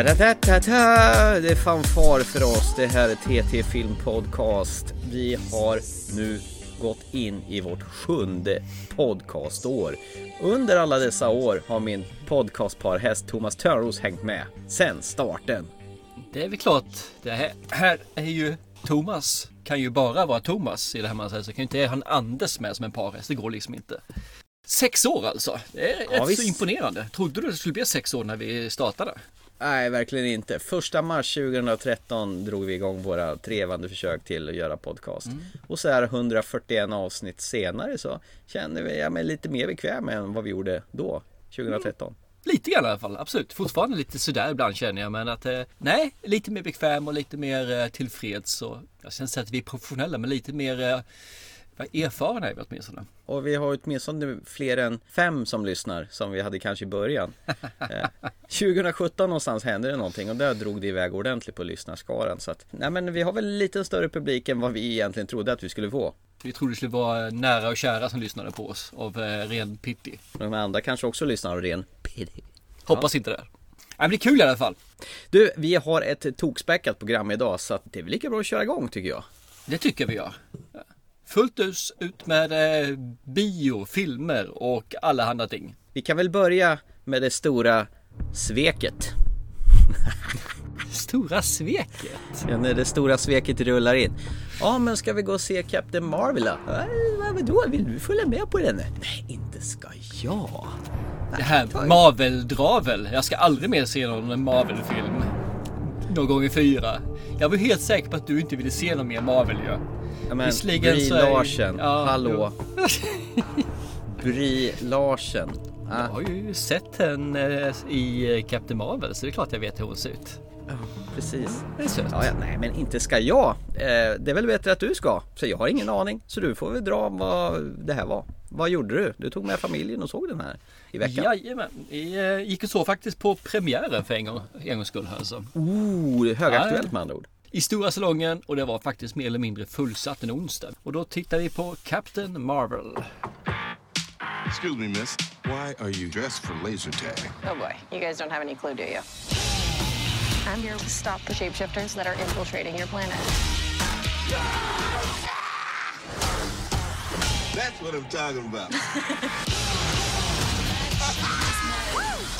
Ta-da-da-ta-ta! Det är fanfar för oss. Det här är TT Film Podcast. Vi har nu gått in i vårt sjunde podcastår. Under alla dessa år har min podcastparhäst Thomas Törnros hängt med sen starten. Det är väl klart. Det här, här är ju Thomas. Kan ju bara vara Thomas i det här man säger. Så kan ju inte ha en Anders med som en parhäst. Det går liksom inte. Sex år alltså. Det är Ja, rätt visst. så imponerande. Trodde du det skulle bli sex år när vi startade? Nej, verkligen inte. Första mars 2013 drog vi igång våra trevande försök till att göra podcast. Och så här 141 avsnitt senare så känner vi jag mig lite mer bekväm än vad vi gjorde då, 2013. Lite grann i alla fall, absolut. Fortfarande lite sådär ibland känner jag. Men att eh, nej, lite mer bekväm och lite mer eh, tillfreds. Och, jag säga att vi är professionella, men lite mer eh, erfarna är vi åtminstone. Och vi har åtminstone fler än fem som lyssnar som vi hade kanske i början. Eh, 2017 någonstans hände det någonting och där drog det iväg ordentligt på lyssnarskaran. Så att, nej men vi har väl lite större publik än vad vi egentligen trodde att vi skulle få. Vi trodde det skulle vara nära och kära som lyssnade på oss av eh, ren pity. De andra kanske också lyssnar av ren pity. Hoppas inte det. Det är kul i alla fall. Du, vi har ett tokspäckat program idag så att det är väl lika bra att köra igång tycker jag. Det tycker vi gör. Fullt ut, ut med eh, bio, filmer och alla andra ting. Vi kan väl börja med det stora sveket. Stora sveket. Ja, när det stora sveket rullar in. Ja, men ska vi gå och se Captain Marvel då? Ja, Vadå, vill du följa med på den? Nej, inte ska jag. Det här Marvel-dravel. Jag ska aldrig mer se någon Marvel-film. Någon gång i fyra. Jag var helt säker på att du inte ville se någon mer Marvel ju. Ja, men Visserligen Brie så är- Larsen, Ja, hallå. Brie Larsen. Ah, Jag har ju sett henne i eh, Captain Marvel så det är klart jag vet hur hon ser ut. precis. Det är söt. Ja, ja, nej, men inte ska jag. Eh, det är väl bättre att du ska. Så jag har ingen aning. Så du får väl dra vad det här var. Vad gjorde du? Du tog med familjen och såg den här i veckan. Jajamän. Vi eh, gick och så faktiskt på premiären för en, gång, en gångs skull. Alltså. Oh, högaktuellt med andra ord. I stora salongen och det var faktiskt mer eller mindre fullsatt en onsdag. Och då tittade vi på Captain Marvel. Excuse me, miss. Why are you dressed for laser tag? Oh boy, you guys don't have any clue, do you? I'm here to stop the shapeshifters that are infiltrating your planet. That's what I'm talking about.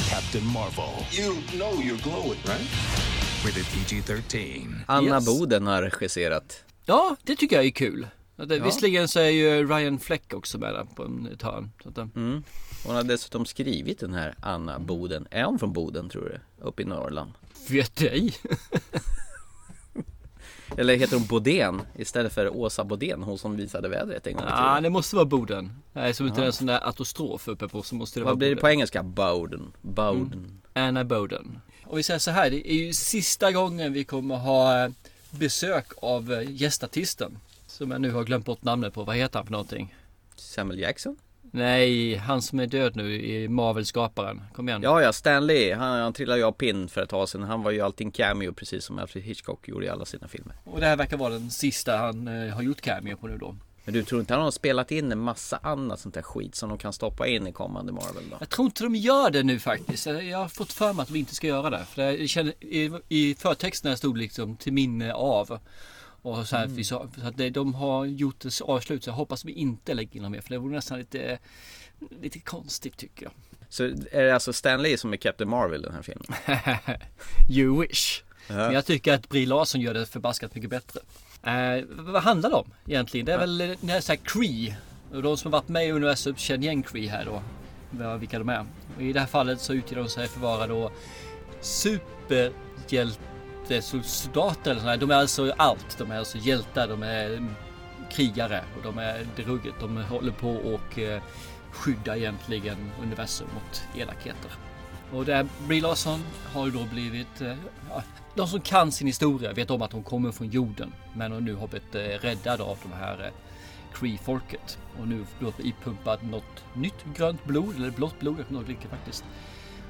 Captain Marvel, you know you're glowing, right? Rated PG 13. Anna Yes. Boden har regisserat. Ja, det tycker jag är kul. Att det, Visserligen så är ju Ryan Fleck också med där på en ett hörn. Så att, eh, Hon har dessutom skrivit den här Anna Boden. Är hon från Boden tror du? Uppe i Norrland. Vet ej. Eller heter hon Bodén istället för Åsa Bodén, hon som visade vädret en gång Ja, tiden? det måste vara Boden. Nej, som inte är en sån där apostrof uppe på så måste det vara Vad blir det Boden. på engelska? Bowden. Bowden. Anna Boden. Och vi säger så här, det är ju sista gången vi kommer ha eh, besök av eh, gästartisten. Som jag nu har glömt bort namnet på. Vad heter han för någonting? Samuel Jackson? Nej, han som är död nu i Marvel-skaparen. Kom igen. Ja, ja, Stanley. Han, han trillade ju av pinn för ett tag sedan. Han var ju alltid en cameo precis som Alfred Hitchcock gjorde i alla sina filmer. Och det här verkar vara den sista han eh, har gjort cameo på nu då. Men du tror inte han har spelat in en massa annat sånt där skit som de kan stoppa in i kommande Marvel då? Jag tror inte de gör det nu faktiskt. Jag har fått för mig att de inte ska göra det. För jag känner, i, I förtexterna stod liksom till minne av. Och så här, vi sa, så att det, de har gjort ett avslut så jag hoppas vi inte lägger in något mer. För det vore nästan lite, lite konstigt tycker jag. Så är det alltså Stanley som är Captain Marvel i den här filmen? You wish. Men jag tycker att Brie Larson gör det förbaskat mycket bättre. Eh, vad handlar det om egentligen? Det är väl eh, det så här Cree. De som har varit med i universum känner igen Cree här då. vad- Vilka de är. Och I det här fallet så utger de sig för att vara då superhjältesoldater eller. De är alltså allt. De är alltså hjältar, de är mm, krigare och de är drugget. De håller på och eh, skydda egentligen universum mot elakheter. Och där Brie Larson har ju då blivit... Eh, ja, de som kan sin historia vet om att hon kommer från jorden. Men hon nu har blivit eh, räddad av de här eh, Cree-folket. Och nu blivit ipumpad något nytt grönt blod, eller blått blod, jag kommer inte faktiskt.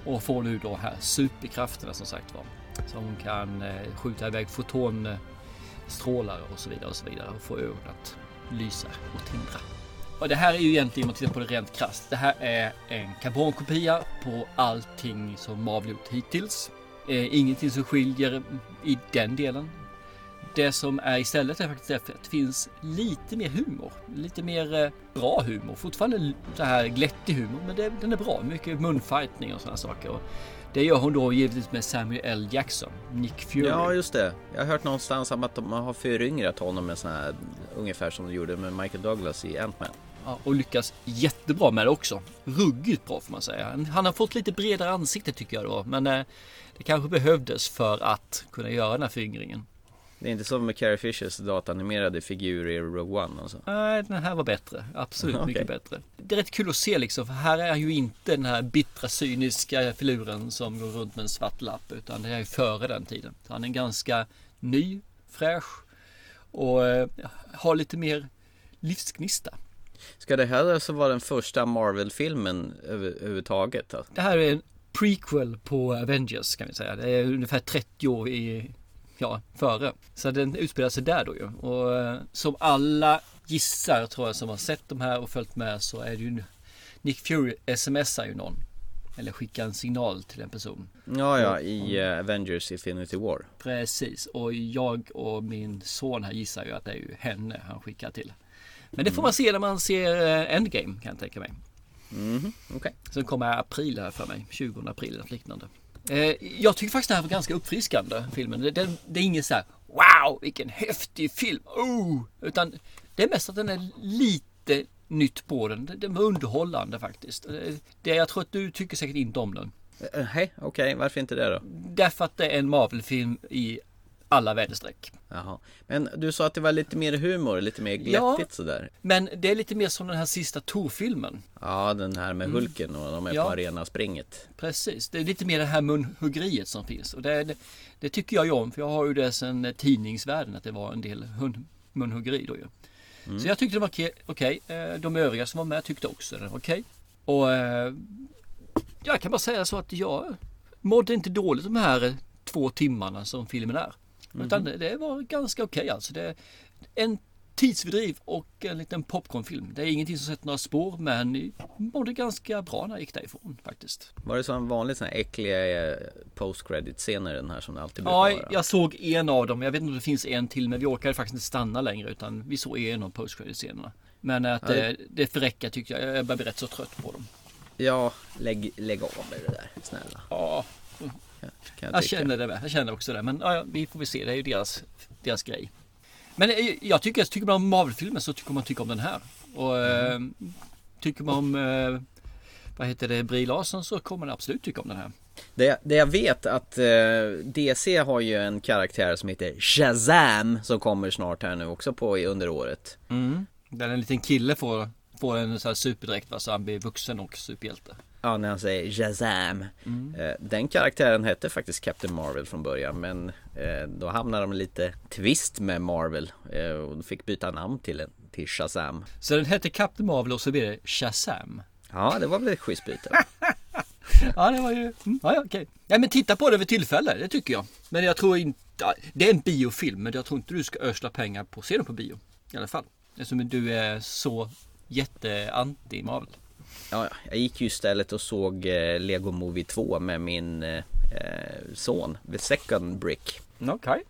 Och får nu då här superkrafterna som sagt var. Så hon kan eh, skjuta iväg fotonstrålar och så vidare och så vidare. Och få ögonen att lysa och tindra. Och det här är ju egentligen, om man tittar på det rent krasst, det här är en karbonkopia på allting som Marvel gjort hittills. Eh, ingenting som skiljer i den delen. Det som är istället är faktiskt att det finns lite mer humor. Lite mer eh, bra humor. Fortfarande så här glättig humor, men det, den är bra. Mycket munfightning och sådana saker. Och det gör hon då givetvis med Samuel L. Jackson, Nick Fury. Ja, just det. Jag har hört någonstans om att de har föryngrat honom med sån här ungefär som de gjorde med Michael Douglas i Ant-Man. Ja, och lyckas jättebra med det också. Ruggigt bra får man säga. Han har fått lite bredare ansikte tycker jag då. Men eh, det kanske behövdes för att kunna göra den här föryngringen. Det är inte som med Carrie Fishers datanimerade figur i Rogue One alltså. Nej, den här var bättre. Absolut Okej. mycket bättre. Det är rätt kul att se liksom, för här är ju inte den här bittra cyniska filuren som går runt med en svart lapp, utan det är ju före den tiden. Så han är ganska ny, fräsch och eh, har lite mer livsgnista. Ska det här alltså vara den första Marvel-filmen över- överhuvudtaget? Alltså? Det här är en prequel på Avengers kan vi säga. Det är ungefär 30 år i, ja, före. Så den utspelar sig där då ju. Och eh, som alla gissar tror jag som har sett de här och följt med så är det ju Nick Fury smsar ju någon. Eller skickar en signal till en person. Ja, ja, i eh, Avengers Infinity War. Precis. Och jag och min son här gissar ju att det är ju henne han skickar till. Men det får man se när man ser eh, Endgame kan jag tänka mig. Mhm, okej. Som kommer i april här för mig. 20 april eller liknande. Eh, jag tycker faktiskt det här var ganska uppfriskande filmen. Det, det, det är ingen så här Wow vilken häftig film! Oh! Utan det är mest att den är lite nytt på den. Det- Den var underhållande faktiskt. Eh, Det, jag tror att du tycker säkert inte om den. Eh, Hej, okej, varför inte det då? Därför att det är en Marvel-film i alla väderstreck. Jaha. Men du sa att det var lite mer humor, lite mer glättigt Ja. sådär. Men det är lite mer som den här sista Tor-filmen. Ja, den här med Hulken och de är Ja. på arenaspringet. Precis, det är lite mer det här munhuggeriet som finns. Och det, det, det tycker jag ju om, för jag har ju det sedan eh, tidningsvärlden att det var en del munhuggeri då ju. Så jag tyckte det var okej. Eh, De övriga som var med tyckte också det var okej. Och eh, jag kan bara säga så att jag mådde inte dåligt de här två timmarna som filmen är. Utan det, det var ganska okej alltså. Det en tidsfördriv och en liten popcornfilm. Det är ingenting som sätter några spår men mådde ganska bra när jag gick därifrån faktiskt. Var det så en vanlig sån här äckliga eh, post-credit-scener den här som det alltid brukar Ja, vara? jag såg en av dem. Jag vet inte om det finns en till men vi orkade faktiskt inte stanna längre utan vi såg en av post scenerna Men att Ja, det- det, det får räcka tyckte jag. Jag börjar bli rätt så trött på dem. Ja, lägg, lägg av med det där, snälla. Ja, Kan jag, jag tycka. känner det. med. Jag känner också det. Men ja, vi får väl se. Det är ju deras, deras grej. Men eh, jag tycker, tycker man om Marvel-filmer så tycker man tycker om den här. Och eh, tycker man om eh, vad heter det, Brie Larson så kommer man absolut tycka om den här. Det, det jag vet att eh, DC har ju en karaktär som heter Shazam som kommer snart här nu också på under året. Där en liten kille får, får en sån här superdräkt va, så han blir vuxen och superhjälte. Ja, när han säger Shazam. Mm. Eh, den karaktären hette faktiskt Captain Marvel från början men eh, då hamnade de lite twist med Marvel eh, och fick byta namn till, en, till Shazam. Så den hette Captain Marvel och så blir det Shazam. Ja, det var väl ett schysst byte. Ja, det var ju... Mm, ja, ja, okej. Ja, men titta på det vid tillfälle, det tycker jag. Men jag tror inte... Det är en biofilm, men jag tror inte du ska ösla pengar på att se den på bio. I alla fall. Eftersom du är så jätte-anti Marvel. Ja, ja, jag gick ju istället och såg eh, Lego Movie 2 med min eh, eh, son, The Second Brick. Okej.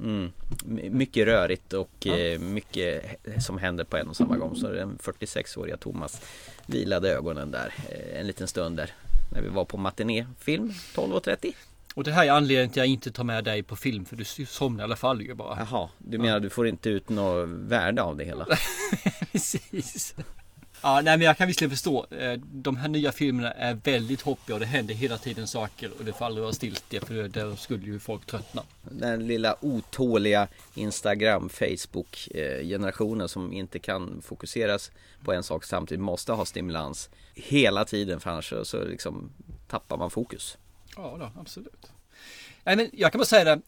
Mm. My- Mycket rörigt och eh, mycket som händer på en och samma gång. Så den 46-åriga Thomas vilade ögonen där en liten stund där. När vi var på matinéfilm 12.30. Och det här är anledningen till att jag inte tar med dig på film, för du somnar i alla fall ju bara. Jaha, du menar du får inte ut något värde av det hela? Precis. Ja, nej men jag kan visserligen förstå. eh, De här nya filmerna är väldigt hoppiga och det händer hela tiden saker och det får aldrig vara stiltje för där skulle ju folk tröttna. Den lilla otåliga Instagram, Facebook generationen som inte kan fokuseras på en sak samtidigt måste ha stimulans hela tiden för annars så, så liksom tappar man fokus. Ja, då, absolut. Nej, men jag kan bara säga det.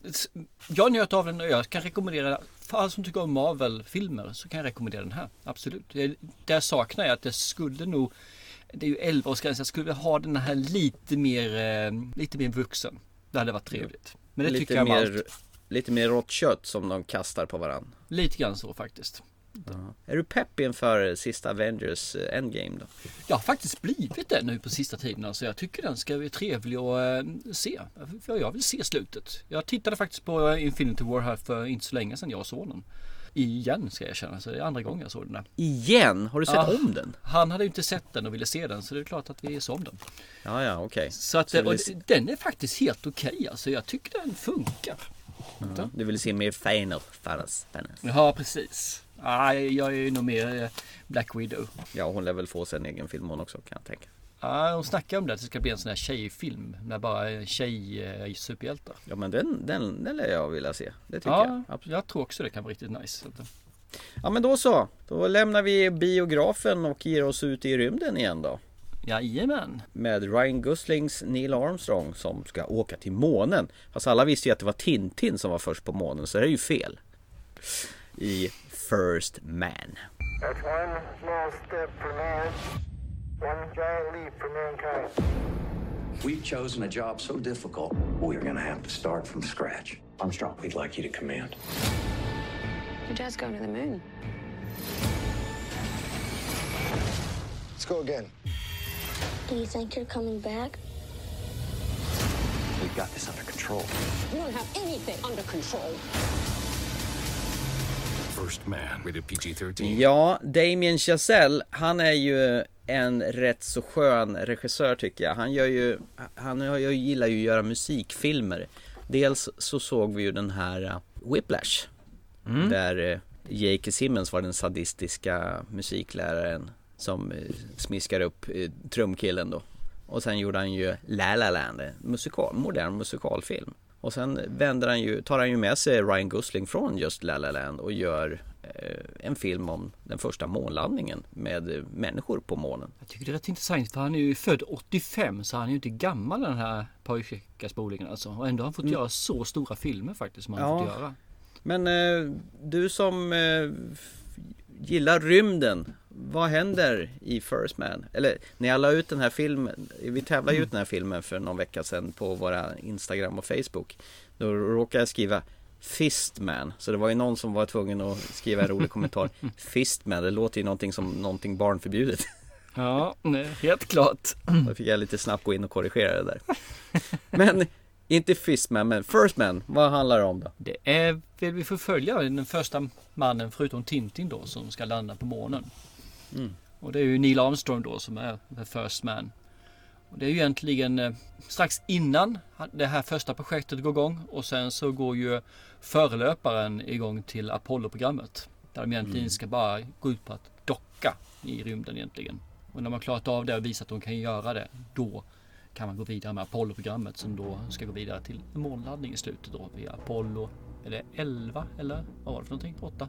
Jag njöt av den och jag kan rekommendera, för alla som tycker om Marvel-filmer så kan jag rekommendera den här. Absolut. Det, där saknar jag att det skulle nog, det är ju 11-årsgräns, jag skulle vilja ha den här lite mer, eh, lite mer vuxen. Det hade varit trevligt. Men det tycker lite, jag om mer, allt. lite mer rått kött som de kastar på varandra. Lite grann så faktiskt. Är du pepp inför sista Avengers eh, Endgame då? Jag har faktiskt blivit det nu på sista tiden. Alltså jag tycker den ska bli trevlig att eh, se. För jag vill se slutet. Jag tittade faktiskt på eh, Infinity War här för inte så länge sedan jag såg den. Igen ska jag erkänna, så det är andra gången jag såg den där. Igen? Har du sett Ja. om den? Han hade ju inte sett den och ville se den så det är klart att vi såg om den. Ja, ja, okej. Så att Så och vill den är faktiskt helt okej alltså. Jag tycker den funkar. Ja, Du vill se mer Thanos? Thanos. Ja, precis. Nej, jag är ju nog mer eh, Black Widow. Ja, hon lär väl få sig en egen film hon också kan jag tänka. Ja, de snackar om det att det ska bli en sån här tjejfilm med bara tjej eh. Ja, men den, den, den lär jag vilja se. Det tycker Ja, jag. Absolut. jag tror också det kan vara riktigt nice. Ja, men då så. Då lämnar vi biografen och ger oss ut i rymden igen då. Jajamän. Med Ryan Goslings Neil Armstrong som ska åka till månen. Fast alla visste ju att det var Tintin som var först på månen, så det är ju fel. I First Man. That's one small step for man, one giant leap for mankind. We've chosen a job so difficult, we're gonna have to start from scratch. Armstrong, we'd like you to command. Your dad's going to the moon. Let's go again. Do you think you're coming back? We've got this under control. You don't have anything under control. Ja, Damien Chazelle, han är ju en rätt så skön regissör tycker jag. Han gör ju, han jag gillar ju att göra musikfilmer. Dels så såg vi ju den här uh, Whiplash. Där uh, J.K. Simmons var den sadistiska musikläraren som uh, smiskar upp trumkillen då. Och sen gjorde han ju La La Land, musikal, modern musikalfilm. Och sen vänder han ju, tar han ju med sig Ryan Gosling från just La La Land och gör eh, en film om den första månlandningen med eh, människor på månen. Jag tycker det är rätt intressant för han är ju född 85 så han är ju inte gammal den här pojkaspoligen alltså. Och ändå har han fått göra så stora filmer faktiskt som han Ja. fått göra. Men eh, du som eh, gillar rymden, vad händer i First Man? Eller när jag la ut den här filmen, vi tävlade ju ut den här filmen för någon vecka sedan på våra Instagram och Facebook. Då råkade jag skriva Fistman, så det var ju någon som var tvungen att skriva en rolig kommentar. Fistman, det låter ju någonting som någonting barnförbjudet. Ja, helt klart. Då fick jag lite snabbt gå in och korrigera det där. Men inte Fistman, men First Man, vad handlar det om då? Det är väl vi får följa den första mannen förutom Tintin då som ska landa på månen. Och det är ju Neil Armstrong då som är the first man. Och det är ju egentligen eh, strax innan det här första projektet går igång och sen så går ju förelöparen igång till Apollo-programmet. Där de egentligen ska bara gå ut på att docka i rymden egentligen. Och när man klarat av det och visat att de kan göra det, då kan man gå vidare med Apollo-programmet som då ska gå vidare till månlandning i slutet då via Apollo, det 11 eller vad var det för någonting? 8?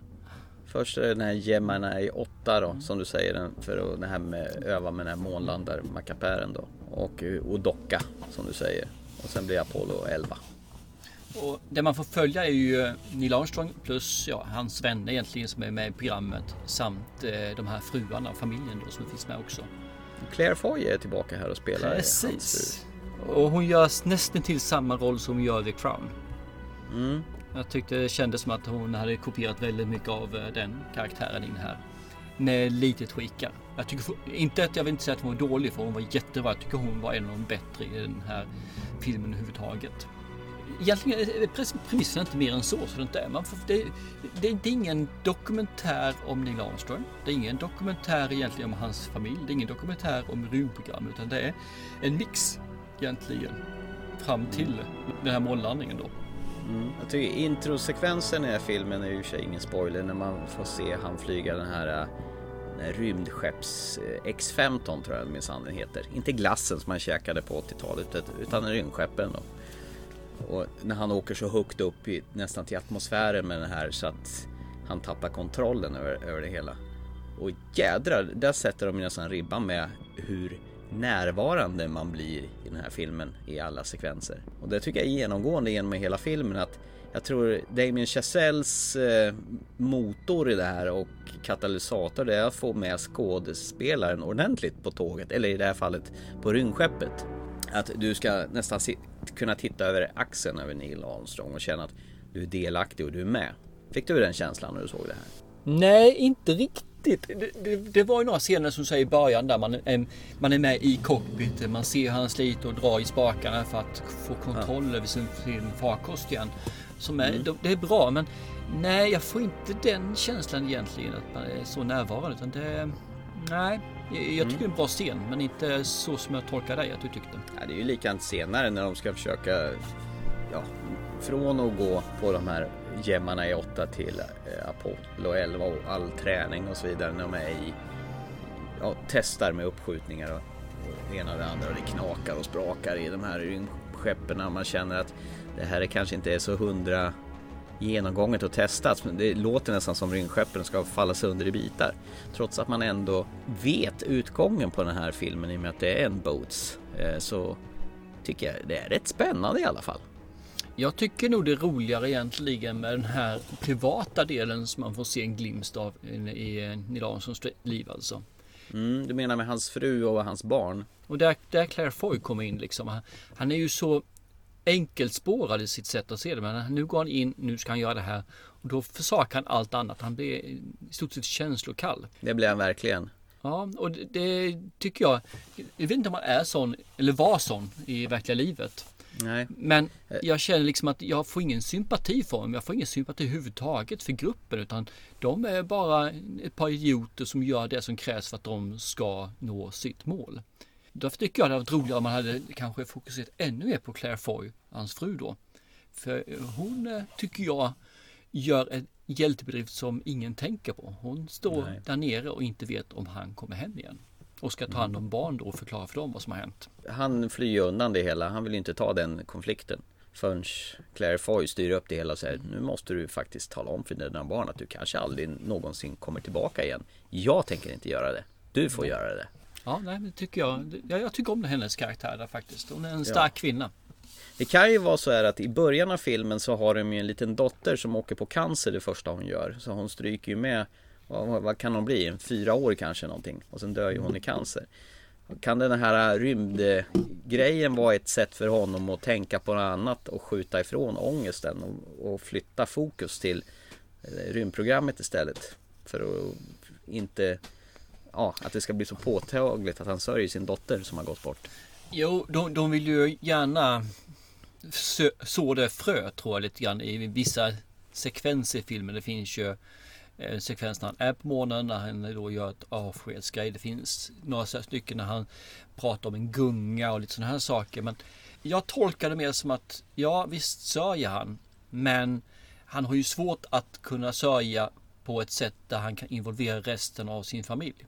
Först är det den här Gemini 8 då, som du säger, för att det här med öva med den här månlandar-mackapären då. Och, och docka, som du säger. Och sen blir Apollo 11. Och det man får följa är ju Neil Armstrong plus ja, hans vänner egentligen som är med i programmet samt eh, de här fruarna och familjen då som finns med också. Claire Foy är tillbaka här och spelar hans Precis. Och hon gör nästan till samma roll som hon gör i The Crown. Mm. Jag tyckte det kändes som att hon hade kopierat väldigt mycket av eh, den karaktären in här. Med lite skickar. Jag tycker inte att jag vill inte säga att hon var dålig för hon var jättebra. Jag tycker hon var en av de bättre i den här filmen överhuvudtaget. Egentligen eh, eh, är premissen inte mer än så, så det inte är. Man får, det, det, det är ingen dokumentär om Neil Armstrong. Det är ingen dokumentär egentligen om hans familj. Det är ingen dokumentär om rymdprogram utan det är en mix egentligen. Fram till den här månlandningen då. Mm. Jag tycker introsekvensen i den här filmen är ju i och för sig ingen spoiler när man får se han flyga den här, äh, den här rymdskepps-X15, äh, tror jag minsann den heter. Inte glassen som man käkade på 80-talet utan rymdskeppen då. Och när han åker så högt upp i, nästan till atmosfären med den här så att han tappar kontrollen över, över det hela. Och jädrar, där sätter de nästan ribban med hur närvarande man blir i den här filmen i alla sekvenser. Och det tycker jag är genomgående genom hela filmen att jag tror Damien Chazelles eh, motor i det här och katalysator det är att få med skådespelaren ordentligt på tåget, eller i det här fallet på rymdskeppet. Att du ska nästan kunna titta över axeln över Neil Armstrong och känna att du är delaktig och du är med. Fick du den känslan när du såg det här? Nej, inte riktigt. Det, det, det var ju några scener som säger i början där man är, man är med i cockpit. Man ser hur han sliter och drar i spakarna för att få kontroll över sin, sin farkost igen. Som är, Det är bra men nej, jag får inte den känslan egentligen att man är så närvarande. Utan det, nej, jag, jag tycker det är en bra scen men inte så som jag tolkar dig att du tyckte. Ja, det är ju likadant senare när de ska försöka ja, från att gå på de här gemmarna i 8 till eh, Apollo 11 och all träning och så vidare när de är i ja, testar med uppskjutningar och, och det ena och det andra och det knakar och sprakar i de här rymdskeppen. Man känner att det här är kanske inte är så hundra genomgånget och testat. Men det låter nästan som rymdskeppen ska falla sönder i bitar. Trots att man ändå vet utgången på den här filmen i och med att det är en Boats. Eh, så tycker jag det är rätt spännande i alla fall. Jag tycker nog det är roligare egentligen med den här privata delen som man får se en glimt av i, Neil Armstrongs liv alltså. Mm, du menar med hans fru och hans barn? Och där, där Claire Foy kommer in liksom. Han, han är ju så enkelspårad i sitt sätt att se det. Men nu går han in, nu ska han göra det här. Och då försakar han allt annat. Han blir i stort sett känslokall. Det blir han verkligen. Ja, och det, det tycker jag. Jag vet inte om man är sån, eller var sån i verkliga livet. Nej. Men jag känner liksom att jag får ingen sympati för dem. Jag får ingen sympati överhuvudtaget för gruppen. Utan de är bara ett par idioter som gör det som krävs för att de ska nå sitt mål. Därför tycker jag det hade varit roligare om man hade kanske fokuserat ännu mer på Claire Foy, hans fru då. För hon eh, tycker jag gör en hjältebedrift som ingen tänker på. Hon står Nej. där nere och inte vet om han kommer hem igen. Och ska ta hand om barn då och förklara för dem vad som har hänt. Han flyr undan det hela. Han vill inte ta den konflikten. Förrän Claire Foy styr upp det hela och säger nu måste du faktiskt tala om för dina barn att du kanske aldrig någonsin kommer tillbaka igen. Jag tänker inte göra det. Du får göra det. Ja, nej, men tycker jag, jag, tycker om hennes karaktär där faktiskt. Hon är en stark kvinna. Det kan ju vara så här att i början av filmen så har de ju en liten dotter som åker på cancer det första hon gör. Så hon stryker ju med, vad, vad kan hon bli, fyra år kanske någonting. Och sen dör ju hon i cancer. Kan den här rymdgrejen vara ett sätt för honom att tänka på något annat och skjuta ifrån ångesten och, och flytta fokus till eh, rymdprogrammet istället? För att inte, ja, att det ska bli så påtagligt att han sörjer sin dotter som har gått bort. Jo, de, de vill ju gärna så, så det frö tror jag lite grann i vissa sekvenser i filmen. Det finns ju en sekvens när han är på månen, när han då gör ett avskedsgrej. Det finns några stycken när han pratar om en gunga och lite sådana här saker. Men jag tolkar det mer som att, ja visst sörjer han, men han har ju svårt att kunna sörja på ett sätt där han kan involvera resten av sin familj.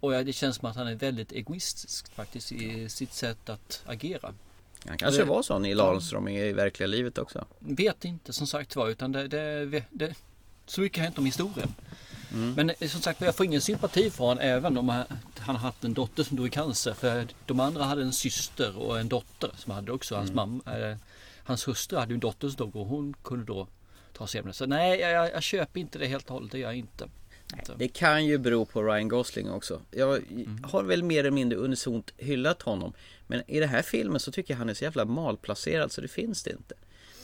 Och ja, det känns som att han är väldigt egoistisk faktiskt i sitt sätt att agera. Han kanske Det- var sån i Lahlström i verkliga livet också. Vet inte som sagt var utan det, det, det så mycket har hänt om historien. Men eh, som sagt jag får ingen sympati för honom även om han haft en dotter som dog i cancer. För de andra hade en syster och en dotter som hade också hans mamma. Eh, hans hustru hade en dotter som dog och hon kunde då ta sig. Så nej, jag, jag, köper inte det helt och hållet. Det gör jag inte. Det kan ju bero på Ryan Gosling också. Jag har väl mer eller mindre unisont hyllat honom. Men i den här filmen så tycker jag han är så jävla malplacerad så det finns det inte.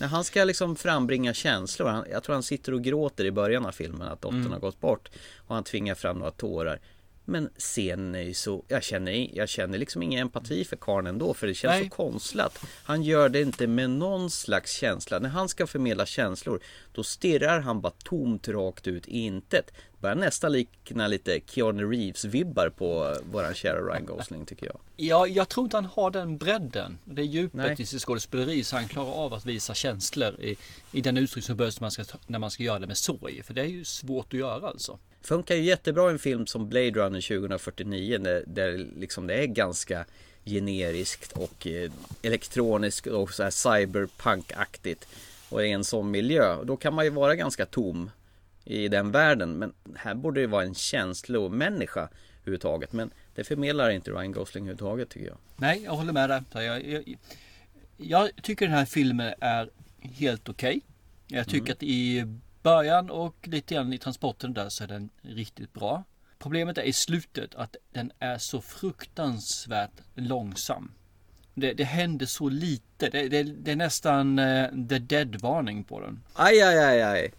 När han ska liksom frambringa känslor. Han, jag tror han sitter och gråter i början av filmen att dottern har gått bort. Och han tvingar fram några tårar. Men scenen är ju så, jag känner, jag känner liksom ingen empati för karln ändå för det känns Nej. så konstlat. Han gör det inte med någon slags känsla. När han ska förmedla känslor då stirrar han bara tomt rakt ut i intet. Börjar nästan likna lite Keanu Reeves-vibbar på våran kära Ryan Gosling tycker jag. Ja, jag tror inte han har den bredden. Det djupet Nej. i sitt skådespeleri så han klarar av att visa känslor i, i den uttryck som behövs när man, ska, när man ska göra det med sorg. För det är ju svårt att göra alltså. Funkar ju jättebra i en film som Blade Runner 2049 där, där liksom det är ganska generiskt och eh, elektroniskt och så här cyberpunk-aktigt och i en sån miljö. Då kan man ju vara ganska tom i den världen. Men här borde det vara en känslomänniska överhuvudtaget. Men det förmedlar inte Ryan Gosling överhuvudtaget tycker jag. Nej, jag håller med där. Jag, jag, jag tycker den här filmen är helt okej. Jag tycker att i början och lite grann i transporten där så är den riktigt bra. Problemet är i slutet att den är så fruktansvärt långsam. Det, det händer så lite. Det, det, det är nästan eh, the dead-varning på den. Aj, aj, aj, aj.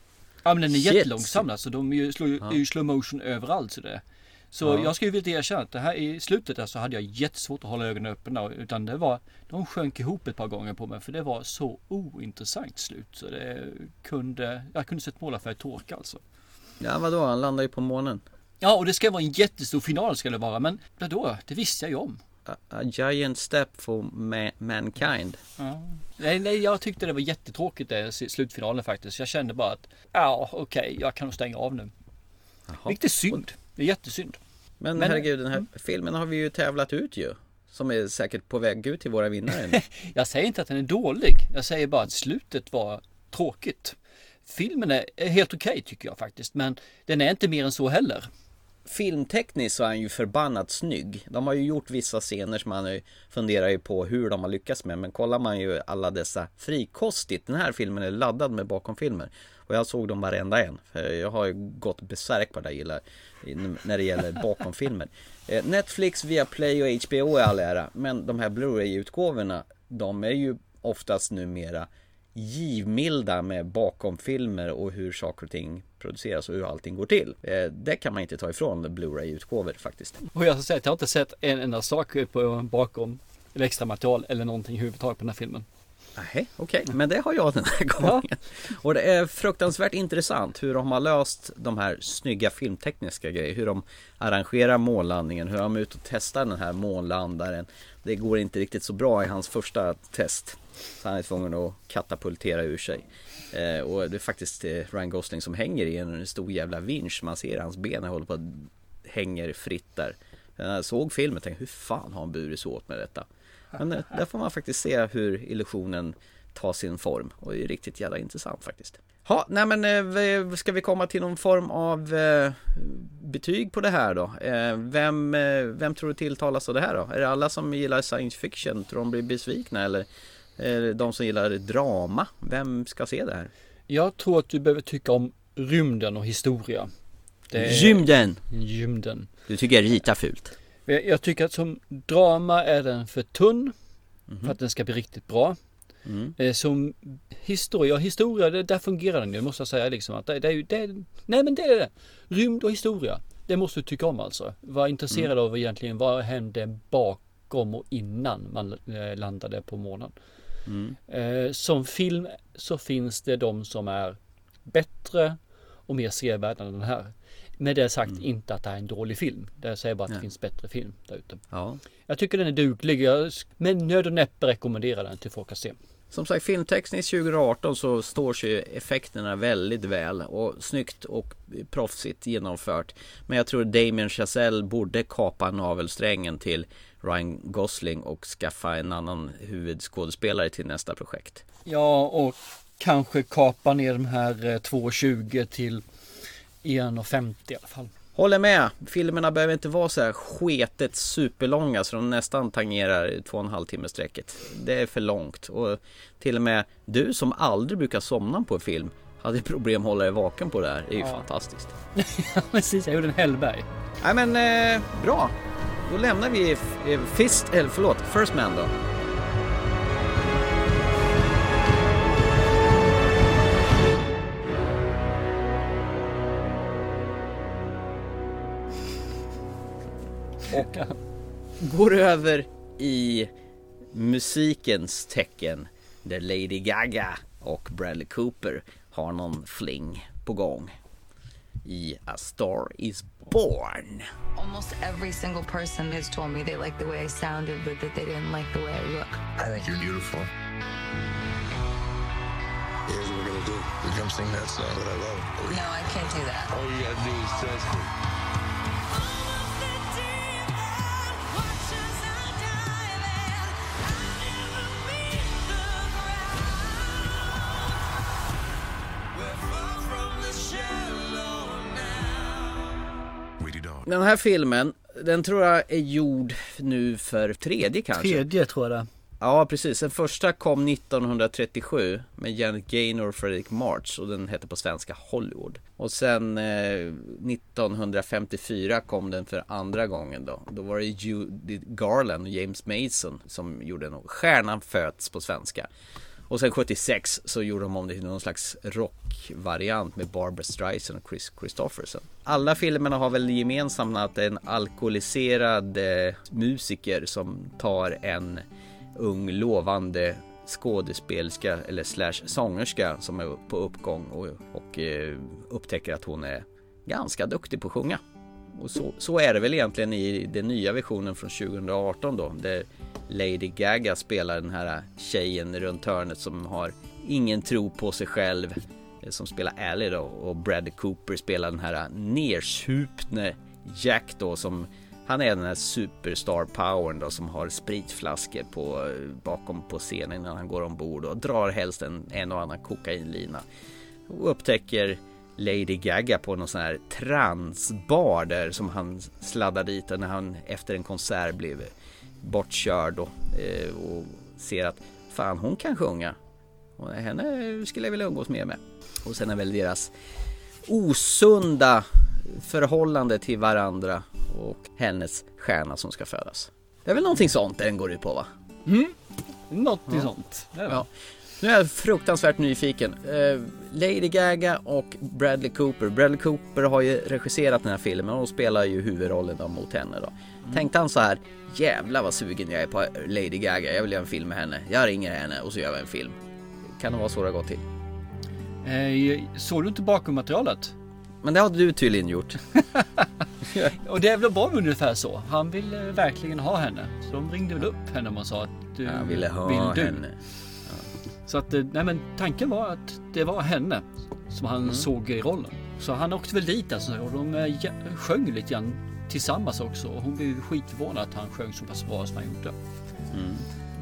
Ja men den är Shit. jättelångsam alltså. De ju, slår ju, är ju slow motion överallt. Så, det. så Ja. jag ska ju vilja erkänna att det här i slutet så hade jag jättesvårt att hålla ögonen öppna. Utan det var, de sjönk ihop ett par gånger på mig. För det var så ointressant slut. Så det kunde, jag kunde sett måla för ett torka alltså. Ja vadå, han landar ju på månen. Ja och det ska vara en jättestor final ska det vara. Men vadå, det visste jag ju om. A, giant step for ma- mankind. Ja. Nej, nej, jag tyckte det var jättetråkigt det s- slutfinalen faktiskt. Jag kände bara att ja, okej, jag kan nog stänga av nu. Vilket är synd. Det är jättesynd. Men, Men- herregud, den här mm. filmen har vi ju tävlat ut ju. Som är säkert på väg ut till våra vinnare. Jag säger inte att den är dålig. Jag säger bara att slutet var tråkigt. Filmen är helt okej tycker jag faktiskt. Men den är inte mer än så heller. Filmtekniskt så är han ju förbannat snygg. De har ju gjort vissa scener som man funderar ju på hur de har lyckats med. Men kollar man ju alla dessa frikostigt. Den här filmen är laddad med bakomfilmer. Och jag såg dem varenda en. För jag har ju gått besärk på det jag gillar när det gäller bakomfilmer. Eh, Netflix, Viaplay och HBO är all ära. Men de här Blu-ray-utgåvorna, de är ju oftast numera givmilda med bakomfilmer och hur saker och ting produceras och hur allting går till. Eh, Det kan man inte ta ifrån Blu-ray-utgåvor faktiskt. Och jag ska säga att jag har inte sett en enda sak på bakom eller extra material eller någonting överhuvudtaget på den här filmen. Nej, okej, men det har jag den här gången. Och det är fruktansvärt intressant hur de har löst de här snygga filmtekniska grejer. Hur de arrangerar månlandningen, hur de är ute och testar den här månlandaren. Det går inte riktigt så bra i hans första test. Så han är tvungen att katapultera ur sig. Eh, och det är faktiskt eh, Ryan Gosling som hänger i en stor jävla vinsch. Man ser hans ben håller på att hänger fritt där. När jag såg filmen tänkte jag, hur fan har han burit sig åt med detta? Men eh, där får man faktiskt se hur illusionen tar sin form och det är riktigt jävla intressant faktiskt. Ja, nej men eh, ska vi komma till någon form av eh, betyg på det här då? Eh, vem, vem tror du tilltalas av det här då? Är det alla som gillar science fiction? Tror de blir besvikna eller är det de som gillar drama? Vem ska se det här? Jag tror att du behöver tycka om rymden och historia. Det är- Gymden! Gymden. Du tycker jag ritar fult? Jag tycker att som drama är den för tunn. För att den ska bli riktigt bra. Mm. Som historia, historia, det, där fungerar den ju. Måste jag säga liksom att det, det är ju, det, nej men det är det. Rymd och historia. Det måste du tycka om alltså. Var intresserad av egentligen vad hände bakom och innan man eh, landade på månen. Mm. Eh, Som film så finns det de som är bättre och mer sevärda än den här. Med det sagt inte att det är en dålig film. Det säger bara att det Nej. finns bättre film där ute. Ja. Jag tycker den är duglig. Jag med nöd och näppe rekommenderar den till folk att se. Som sagt filmtekniskt 2018 så står sig effekterna väldigt väl och snyggt och proffsigt genomfört. Men jag tror Damien Chazelle borde kapa navelsträngen till Ryan Gosling och skaffa en annan huvudskådespelare till nästa projekt. Ja, och kanske kapa ner de här eh, 2,20 till 1,50 i alla fall. Håller med! Filmerna behöver inte vara så här sketet superlånga så de nästan tangerar två och en halv timme sträcket. Det är för långt och till och med du som aldrig brukar somna på en film hade problem att hålla dig vaken på det här. Det är ju Ja. fantastiskt. Precis, jag gjorde en Hellberg. Nej men eh, bra. Då lämnar vi eh, Fist, eller förlåt, First Man då. Och går över i musikens tecken där Lady Gaga och Bradley Cooper har någon fling på gång i A Star Is Born. Almost every single person has told me they like the way I sounded, but that they didn't like the way I look. I think you're beautiful. Here's what we're gonna do. We're gonna sing that song that I love. No, I can't do that. All you gotta do is trust me. Den här filmen, den tror jag är gjord nu för tredje kanske. Tredje tror jag det. Ja, precis. Den första kom 1937 med Janet Gaynor och Fredrik March och den hette på svenska Hollywood. Och sen eh, 1954 kom den för andra gången då. Då var det Judy Garland och James Mason som gjorde den. Stjärnan föds på svenska. Och sen 76 så gjorde de om det till någon slags rockvariant med Barbra Streisand och Chris Christofferson. Alla filmerna har väl gemensamt att det är en alkoholiserad eh, musiker som tar en ung lovande skådespelerska eller slash sångerska som är på uppgång och, och eh, upptäcker att hon är ganska duktig på att sjunga. Och så, så är det väl egentligen i den nya versionen från 2018 då där Lady Gaga spelar den här tjejen runt hörnet som har ingen tro på sig själv eh, som spelar Ally då och Brad Cooper spelar den här nersupne Jack då som han är den här superstar powern då som har spritflaskor på, eh, bakom på scenen när han går ombord och drar helst en, en och annan kokainlina. Och upptäcker Lady Gaga på någon sån här transbar där som han sladdar dit när han efter en konsert blev bortkörd och, eh, och ser att fan hon kan sjunga. Och henne skulle jag vilja umgås mer med. Och sen är väl deras osunda förhållande till varandra och hennes stjärna som ska födas. Det är väl någonting sånt den går ut på va? Mm, något ja. sånt. Ja. Nu är jag fruktansvärt nyfiken. Lady Gaga och Bradley Cooper. Bradley Cooper har ju regisserat den här filmen och spelar ju huvudrollen då mot henne då. Mm. Tänkte han så här, jävlar vad sugen jag är på Lady Gaga, jag vill göra en film med henne. Jag ringer henne och så gör vi en film. Kan det vara så det har gått till? Eh, såg du inte bakom materialet? Men det har du tydligen gjort. och det är väl bra ungefär så. Han ville verkligen ha henne. Så de ringde väl upp henne och sa att du Han ville ha vill du? henne. Så att, eh, nej men tanken var att det var henne som han Mm. såg i rollen. Så han åkte väl dit alltså och de eh, sjöng lite grann tillsammans också. Och hon blev ju skitförvånad att han sjöng så pass bra som han gjorde. Mm.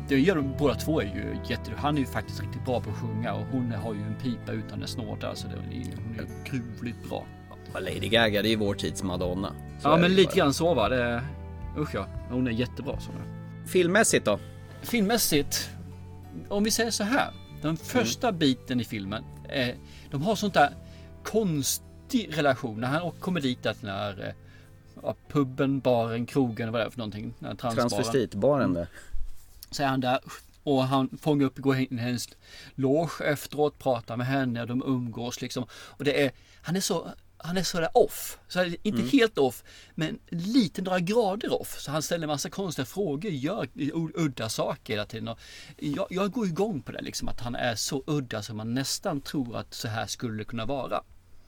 Det gör de båda två är ju jätte... Han är ju faktiskt riktigt bra på att sjunga och hon har ju en pipa utan en snåda. Så det är, hon är gruvligt bra. Lady Gaga, det är vår tids Madonna. Så ja men det lite grann så va. Det, usch ja. Hon är jättebra så. Filmmässigt då? Filmmässigt. Om vi säger så här. Den första biten i filmen. Eh, de har sånt där konstig relation. När han kommer dit den här eh, ja, puben, baren, krogen, vad det är för någonting. Transvestitbaren där. Så är han där och han fångar upp, går in i hennes loge efteråt, pratar med henne de umgås liksom. Och det är, han är så, han är så där off. Så inte Mm. helt off, men lite några grader off. Så han ställer massa konstiga frågor, gör udda saker hela tiden. Och jag, jag går igång på det liksom, att han är så udda som man nästan tror att så här skulle det kunna vara.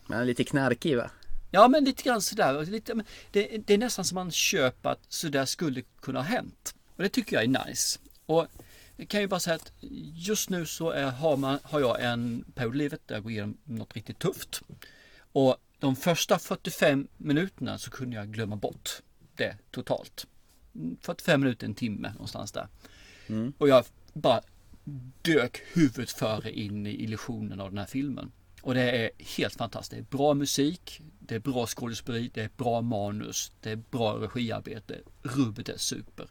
Men han är lite knarkig va? Ja men lite grann sådär. Lite, men det, det är nästan som man köper att sådär skulle kunna ha hänt. Och det tycker jag är nice. Och jag kan ju bara säga att just nu så är, har, man, har jag en period i livet där jag går igenom något riktigt tufft. Och de första 45 minuterna så kunde jag glömma bort det totalt. 45 minuter, en timme någonstans där. Och jag bara dök huvudet före in i illusionen av den här filmen. Och det är helt fantastiskt. Det är bra musik, det är bra skådespeleri, det är bra manus, det är bra regiarbete. Rubbet är super.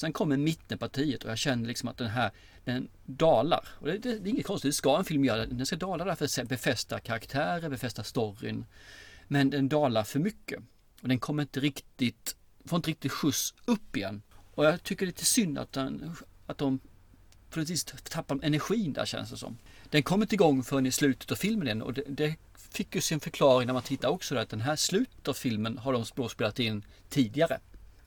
Sen kommer mittenpartiet och jag känner liksom att den här, den dalar. Och det, det, det är inget konstigt, det ska en film göra. Den ska dala därför att befästa karaktärer, befästa storyn. Men den dalar för mycket. Och den kommer inte riktigt, får inte riktigt skjuts upp igen. Och jag tycker det är lite synd att, den, att de på något vis tappar energin där känns det som. Den kommer inte igång förrän i slutet av filmen igen och det, det fick ju sin förklaring när man tittar också där, att den här slutet av filmen har de spelat in tidigare.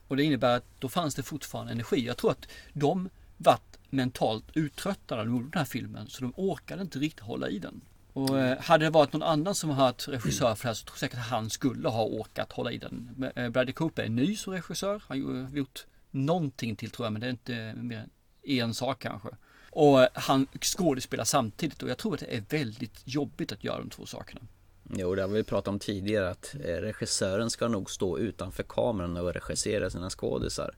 Och det innebär att då fanns det fortfarande energi. Jag tror att de vart mentalt uttröttade när de gjorde den här filmen så de orkade inte riktigt hålla i den. Och eh, hade det varit någon annan som har varit regissör för det här så tror jag säkert att han skulle ha orkat hålla i den. Eh, Bradley Cooper är ny som regissör. Han har gjort någonting till tror jag men det är inte mer än en sak kanske. Och eh, han skådespelar samtidigt och jag tror att det är väldigt jobbigt att göra de två sakerna. Jo, det har vi pratat om tidigare att eh, regissören ska nog stå utanför kameran och regissera sina skådisar.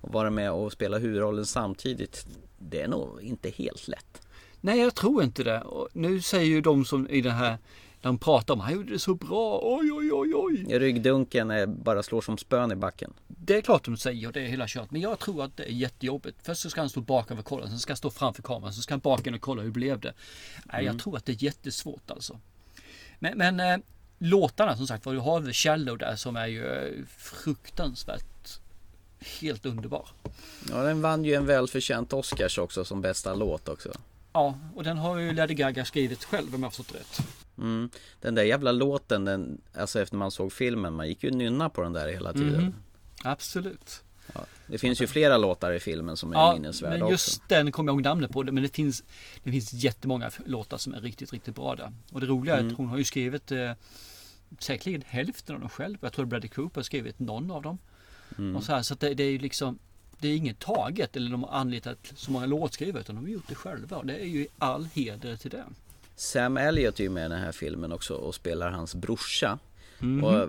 Och vara med och spela huvudrollen samtidigt, det är nog inte helt lätt. Nej, jag tror inte det. Och nu säger ju de som i den här, de pratar om, han gjorde det så bra, oj oj oj oj. Ryggdunken är bara slår som spön i backen. Det är klart de säger och det är hela kört. Men jag tror att det är jättejobbigt. Först så ska han stå bakom och kolla, sen ska han stå framför kameran, sen ska han bakom och kolla hur blev det. Nej, Mm. jag tror att det är jättesvårt alltså. Men, men eh, låtarna som sagt var, du har The Shallow där som är ju eh, fruktansvärt helt underbar. Ja, den vann ju en välförtjänt Oscars också som bästa låt också. Ja, och den har ju Lady Gaga skrivit själv om jag har förstått rätt. Mm. Den där jävla låten, den, alltså efter man såg filmen, man gick ju nynna på den där hela tiden. Mm. Absolut. Ja. Det finns ju flera låtar i filmen som är Ja, minnesvärda men just också. den kommer jag ihåg namnet på. Men det finns, det finns jättemånga låtar som är riktigt, riktigt bra där. Och det roliga är Mm. att hon har ju skrivit eh, säkerligen hälften av dem själv. Jag tror Bradley Cooper har skrivit någon av dem. Mm. Och så här, så det, det är ju liksom det är inget taget eller de har anlitat så många låtskrivare utan de har gjort det själva. Och det är ju all heder till det. Sam Elliot är ju med i den här filmen också och spelar hans brorsa. Mhm. Och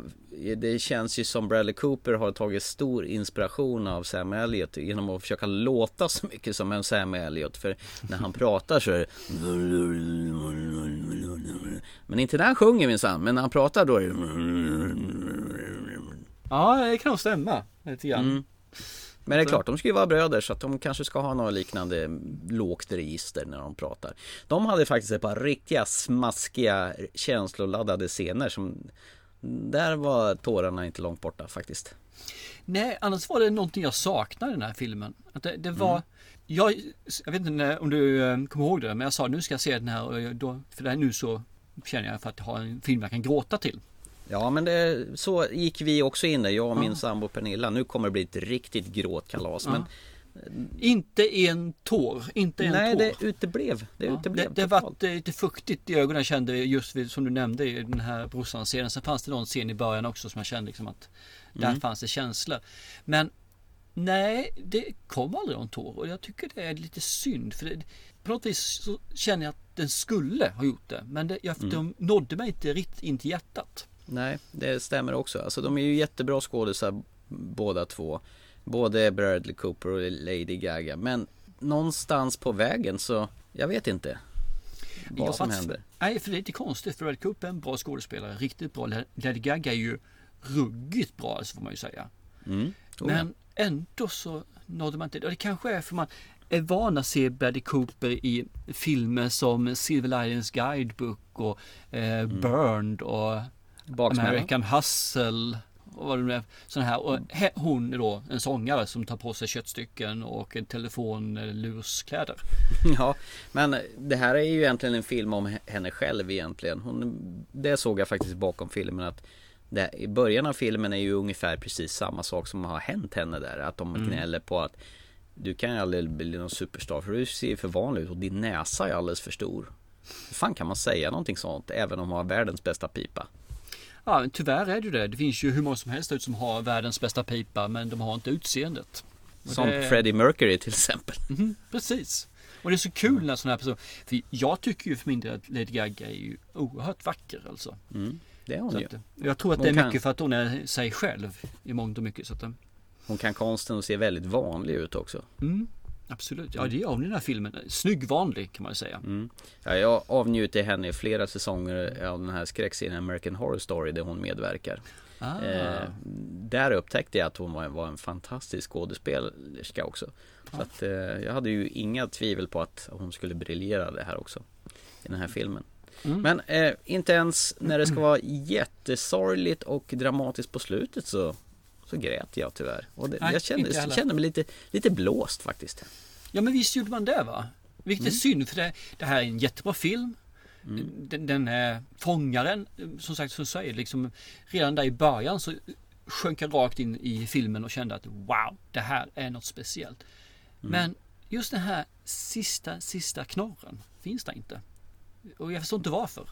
det känns ju som Bradley Cooper har tagit stor inspiration av Sam Elliot genom att försöka låta så mycket som en Sam Elliot. För när han pratar så är det... Men inte när han sjunger minsann, men när han pratar då är det... Ja, det kan nog stämma lite grann. Mm. Men det är klart, de ska ju vara bröder så att de kanske ska ha något liknande lågt register när de pratar. De hade faktiskt ett par riktiga smaskiga känsloladdade scener som där var tårarna inte långt borta faktiskt. Nej, annars var det någonting jag saknade i den här filmen. Att det, det var... Mm. Jag, jag vet inte om du eh, kommer ihåg det, men jag sa nu ska jag se den här och då, för det här nu så känner jag för att ha en film jag kan gråta till. Ja men det, så gick vi också in där, jag och min Ja. sambo Pernilla. Nu kommer det bli ett riktigt gråtkalas. Ja. Men Inte en tår, inte en nej, tår. det uteblev. Det Ja, uteblev det, det var lite fuktigt i ögonen jag kände just vid, som du nämnde i den här brorsan-scenen. Sen fanns det någon scen i början också som jag kände liksom att där Mm. fanns det känslor. Men nej, det kom aldrig någon tår och jag tycker det är lite synd. För det, på något vis så känner jag att den skulle ha gjort det. Men det, jag, Mm. de nådde mig inte riktigt in till hjärtat. Nej, det stämmer också. Alltså de är ju jättebra skådisar båda två. Både Bradley Cooper och Lady Gaga. Men någonstans på vägen så, jag vet inte vad Jag som händer. Nej, för det är lite konstigt. För Bradley Cooper är en bra skådespelare. Riktigt bra. Lady Gaga är ju ruggigt bra, så får man ju säga. Mm. Men ändå så nådde man inte det. Och det kanske är för man är van att se Bradley Cooper i filmer som Silver Linings Guidebook och eh, Burned och Baksmälla. American Hustle. Vad det nu är. Sån här. Och he, hon är då en sångare som tar på sig köttstycken och en telefonlurskläder. Ja, men det här är ju egentligen en film om henne själv egentligen. Hon, det såg jag faktiskt bakom filmen att det, i början av filmen är ju ungefär precis samma sak som har hänt henne där. Att de Mm. gnäller på att du kan ju aldrig bli någon superstar för du ser för vanlig ut och din näsa är alldeles för stor. Hur fan kan man säga någonting sånt även om man har världens bästa pipa? Ja, men tyvärr är det ju det. Det finns ju hur många som helst ut som har världens bästa pipa men de har inte utseendet. Som det- Freddie Mercury till exempel. Mhm, precis. Och det är så kul när sådana här personer, för jag tycker ju för min del att Lady Gaga är ju oerhört vacker alltså. Mm, det är hon Så ju. att, jag tror att Hon det är kan- mycket för att hon är sig själv i mångt och mycket. Så att, Hon kan konsten och ser väldigt vanlig ut också. mm, absolut, ja det gör hon i den här filmen. Snygg vanlig kan man ju säga. Mm. Ja, jag avnjuter henne i flera säsonger av den här skräckserien American Horror Story där hon medverkar. Ah. Eh, där upptäckte jag att hon var, var en fantastisk skådespelerska också. Så att, eh, jag hade ju inga tvivel på att hon skulle briljera det här också. I den här filmen. Mm. Men eh, inte ens när det ska vara jättesorgligt och dramatiskt på slutet så, så grät jag tyvärr. Och det, Nej, jag kände, kände mig lite, lite blåst faktiskt. Ja men visst gjorde man det va? Vilket är Mm. synd för det, det här är en jättebra film. Den, den är fångaren, som sagt som säger, liksom redan där i början så sjönk jag rakt in i filmen och kände att wow, det här är något speciellt. Men just den här sista, sista knorren finns det inte. Och jag förstår inte varför.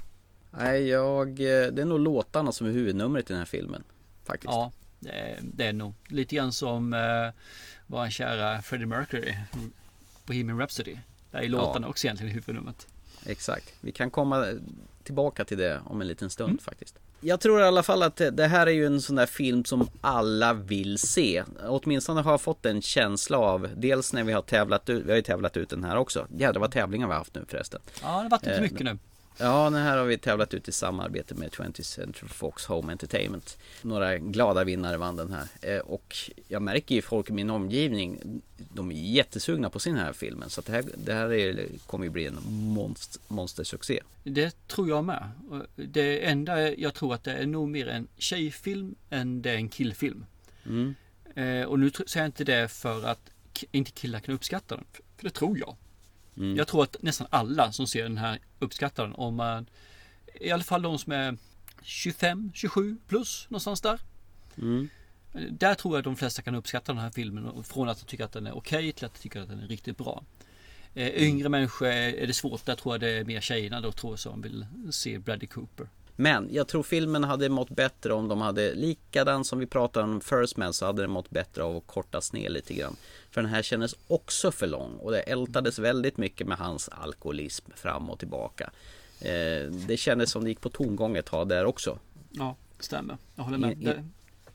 Nej, jag, eh, det är nog låtarna som är huvudnumret i den här filmen. Faktiskt. Ja, det är, det är nog lite grann som eh, vår kära Freddie Mercury, Bohemian Rhapsody. Där är låtarna också egentligen huvudnumret. Exakt. Vi kan komma tillbaka till det om en liten stund Mm. faktiskt. Jag tror i alla fall att det- här är ju en sån där film som alla vill se. Åtminstone har jag fått en känsla av, dels när vi har tävlat ut, vi har ju tävlat ut den här också. Jädrar vad tävlingar vi har haft nu förresten. Ja, det har varit lite Eh, mycket nu. Ja, den här har vi tävlat ut i samarbete med 20th Century Fox Home Entertainment. Några glada vinnare vann den här. Eh, Och jag märker ju folk i min omgivning, de är jättesugna på sin här filmen. Så det här, det här är, kommer ju bli en monst, monstersuccé. Det tror jag med. Det enda jag tror att det är nog mer en tjejfilm än det är en killfilm. Mm. Eh, och nu säger jag inte det för att inte killar kan uppskatta den. För det tror jag. Mm. Jag tror att nästan alla som ser den här uppskattar den. Om man, I alla fall de som är 25, 27 plus någonstans där. Mm. Där tror jag de flesta kan uppskatta den här filmen. Från att de tycker att den är okej till att de tycker att den är riktigt bra. Eh, yngre människor är det svårt. Där tror jag det är mer tjejerna då tror jag som vill se Bradley Cooper. Men jag tror filmen hade mått bättre om de hade likadan som vi pratade om First Man så hade den mått bättre av att kortas ner lite grann. För den här kändes också för lång och det ältades väldigt mycket med hans alkoholism fram och tillbaka. Eh, det kändes som det gick på tomgång ett tag där också. Ja, stämmer. Jag håller med. In, in,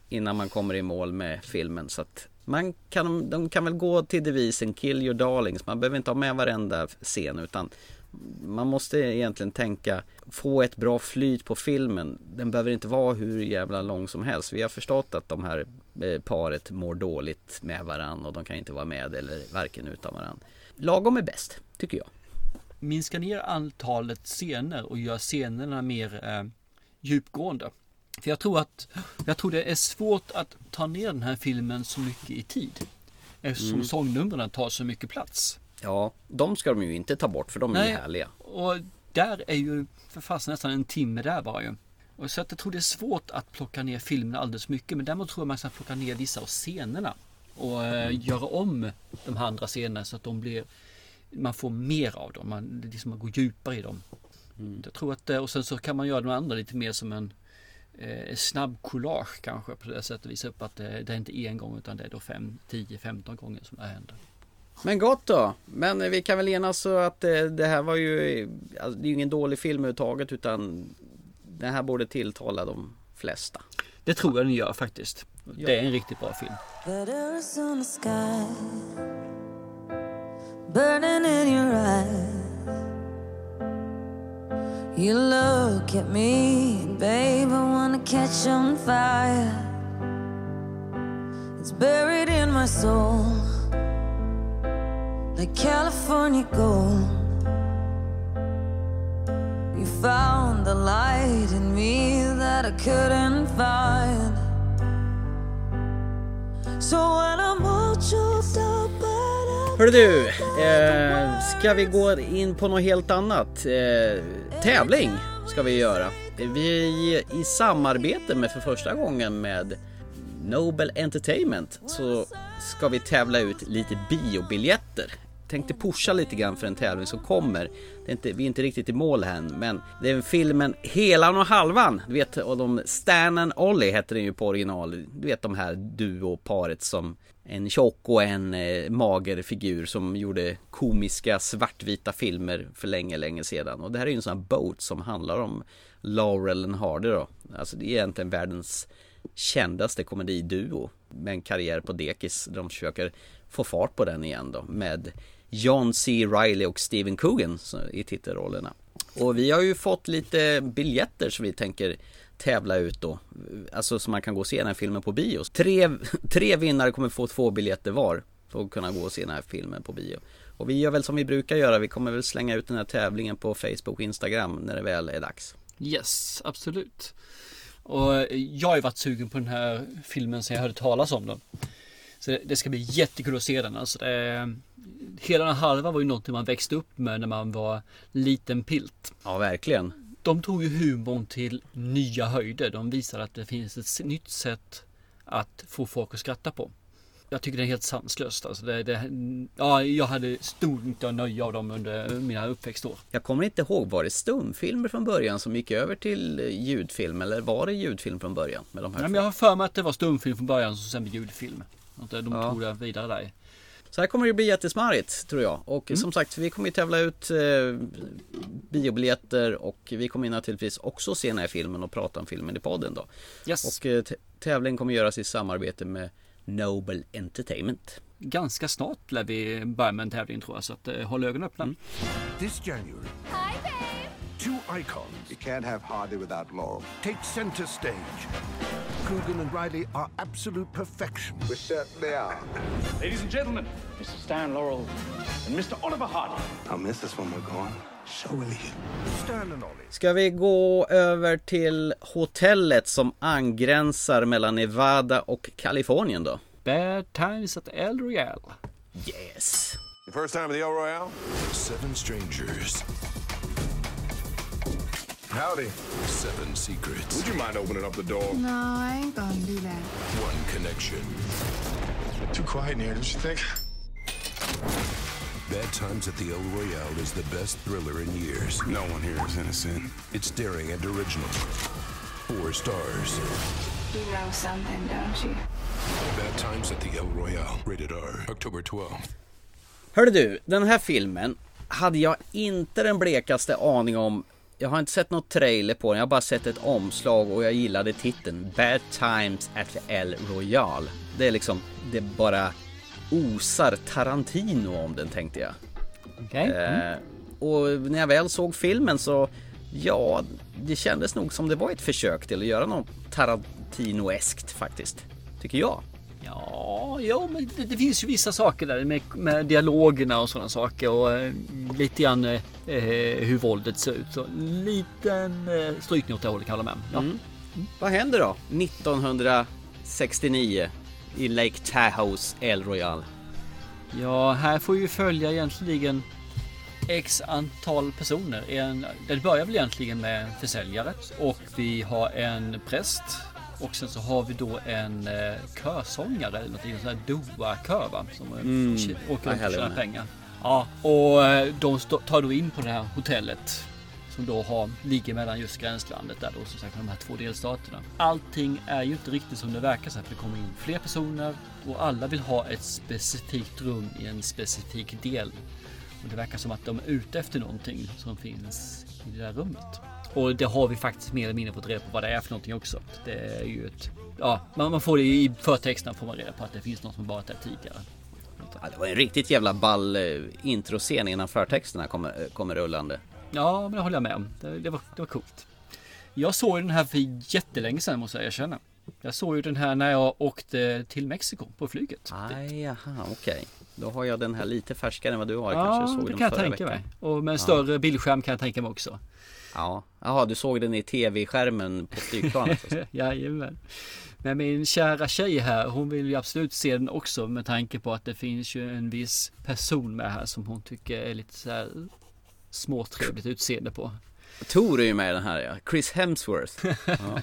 innan man kommer i mål med filmen. Så att man kan, de kan väl gå till devisen Kill your darlings. Man behöver inte ha med varenda scen utan man måste egentligen tänka få ett bra flyt på filmen. Den behöver inte vara hur jävla lång som helst. Vi har förstått att de här eh, paret mår dåligt med varann och de kan inte vara med eller varken utan varann. Lagom är bäst, tycker jag. minska ner antalet scener och göra scenerna mer eh, djupgående. För jag tror att jag tror det är svårt att ta ner den här filmen så mycket i tid. Eftersom Mm. sångnumren tar så mycket plats. Ja, de ska de ju inte ta bort för de är ju Nej. härliga. Och där är ju för fast nästan en timme där bara ju. Och så att jag tror det är svårt att plocka ner filmen alldeles mycket. Men däremot tror jag man ska plocka ner vissa av scenerna. Och eh, göra om de här andra scenerna så att de blir man får mer av dem. Man, liksom man går djupare i dem. Jag tror att, eh, och sen så kan man göra de andra lite mer som en eh, snabb collage kanske på det sättet. Visa upp att det, det är inte en gång utan det är då 5, 10, 15 gånger som det här händer. Men gott då. Men vi kan väl enas så att eh, det här var ju, alltså, det är ju ingen dålig film överhuvudtaget utan den här borde tilltala de flesta. Det tror jag den gör faktiskt. Det är en riktigt bra film. Burning in your eyes. You look at me, babe, I wanna catch on fire. It's buried in my soul, like California gold. You found the light in me that I couldn't find. So when I'm all choked up Hörru du, eh, ska vi gå in på något helt annat? Eh, tävling ska vi göra. Vi i samarbete med för första gången med Nobel Entertainment så ska vi tävla ut lite biobiljetter. Tänkte pusha lite grann för en tävling som kommer. Det är inte, vi är inte riktigt i mål än men det är filmen Helan och Halvan. Du vet, och de Stan and Ollie heter den ju på original. Du vet de här duoparet som en tjock och en eh, mager figur som gjorde komiska svartvita filmer för länge, länge sedan. Och det här är ju en sån här boat som handlar om Laurel and Hardy då. Alltså det är egentligen världens kändaste komediduo med en karriär på dekis. De försöker få fart på den igen då med John C. Reilly och Steven Coogan i titelrollerna. Och vi har ju fått lite biljetter som vi tänker tävla ut då. Alltså så man kan gå och se den här filmen på bio. Tre, tre vinnare kommer få två biljetter var för att kunna gå och se den här filmen på bio. Och vi gör väl som vi brukar göra. Vi kommer väl slänga ut den här tävlingen på Facebook och Instagram när det väl är dags. Yes, absolut. Och jag har ju varit sugen på den här filmen sen jag hörde talas om den. Så det, det ska bli jättekul att se den. Alltså det, hela den halvan var ju någonting man växte upp med när man var liten pilt. Ja, verkligen. De tog ju humorn till nya höjder. De visar att det finns ett nytt sätt att få folk att skratta på. Jag tycker det är helt sanslöst. Alltså det, det, ja, jag hade stor nytta och nöje av dem under mina uppväxtår. Jag kommer inte ihåg, var det stumfilmer från början som gick över till ljudfilm eller var det ljudfilm från början? Med de här men jag har för mig att det var stumfilm från början och sen blev ljudfilm. Att de Ja. tog det vidare där. Så här kommer det bli jättesmarrigt tror jag. Och som sagt, vi kommer ju tävla ut eh, biobiljetter och vi kommer naturligtvis också se den här filmen och prata om filmen i podden då. Yes. Och eh, tävlingen kommer göras i samarbete med Nobel Entertainment. Ganska snart lär vi börja med en tävling tror jag. Så att, eh, håll ögonen öppna. This January, Hi, babe. two icons You can't have Hardy without Laurel. take center stage. Coogan and Riley are absolute perfection. We certainly are. Ladies and gentlemen, Mr. Stan Laurel and Mr. Oliver Hardy. I'll miss us when we're gone. Ska vi gå över till hotellet som angränsar mellan Nevada och Kalifornien då? Bad Times at El Royale. Yes! First time at the El Royale? Seven strangers. Howdy. Seven secrets. Would you mind opening up the door? No, I ain't gonna do that. One connection. Too quiet in here, don't you think? Bad Times at the El Royale is the best thriller in years. No one here is innocent. It's daring and original. Four stars. You know something, don't you? Bad Times at the El Royale. Rated R. October 12th. Hörde du, den här filmen hade jag inte den blekaste aning om. Jag har inte sett något trailer på den, jag har bara sett ett omslag och jag gillade titeln. Bad Times at the El Royale. Det är liksom, det bara osar Tarantino om den tänkte jag. Okej. Mm. Eh, och när jag väl såg filmen så, ja, det kändes nog som det var ett försök till att göra något Tarantino-eskt faktiskt. Tycker jag. Ja, ja men det, det finns ju vissa saker där med, med dialogerna och sådana saker och eh, lite grann eh, hur våldet ser ut. Så en liten eh, strykning åt det hållet kan jag hålla med. Ja. Mm. Vad händer då 1969 i Lake Tahoes El Royale? Ja, här får vi följa egentligen X antal personer. En, det börjar väl egentligen med en försäljare och vi har en präst och sen så har vi då en eh, körsångare eller någonting, en sån här Doa-kör va? Som Mm. åker runt och tjänar pengar. Ja, och eh, de tar då in på det här hotellet som då har, ligger mellan just gränslandet där då som sagt de här två delstaterna. Allting är ju inte riktigt som det verkar så att det kommer in fler personer och alla vill ha ett specifikt rum i en specifik del. Och det verkar som att de är ute efter någonting som finns i det där rummet. Och det har vi faktiskt mer eller mindre fått reda på vad det är för någonting också. Det är ju ett... Ja, man får det i förtexterna får man reda på att det finns något som varit där tidigare. Ja, det var en riktigt jävla ball eh, introscen innan förtexterna kommer, eh, kommer rullande. Ja, men det håller jag med om. Det, det, var, det var coolt. Jag såg den här för jättelänge sedan måste jag erkänna. Jag såg ju den här när jag åkte till Mexiko på flyget. Aj, jaha, okej. Då har jag den här lite färskare än vad du har. Ja, kanske såg det kan jag tänka veckan. mig. Och med en Ja. större bildskärm kan jag tänka mig också. Ja, jaha, du såg den i tv-skärmen på flygplanet. alltså. Jajamän. Men min kära tjej här, hon vill ju absolut se den också med tanke på att det finns ju en viss person med här som hon tycker är lite så här småtrevligt utseende på. Tor är ju med i den här ja. Chris Hemsworth. Ja.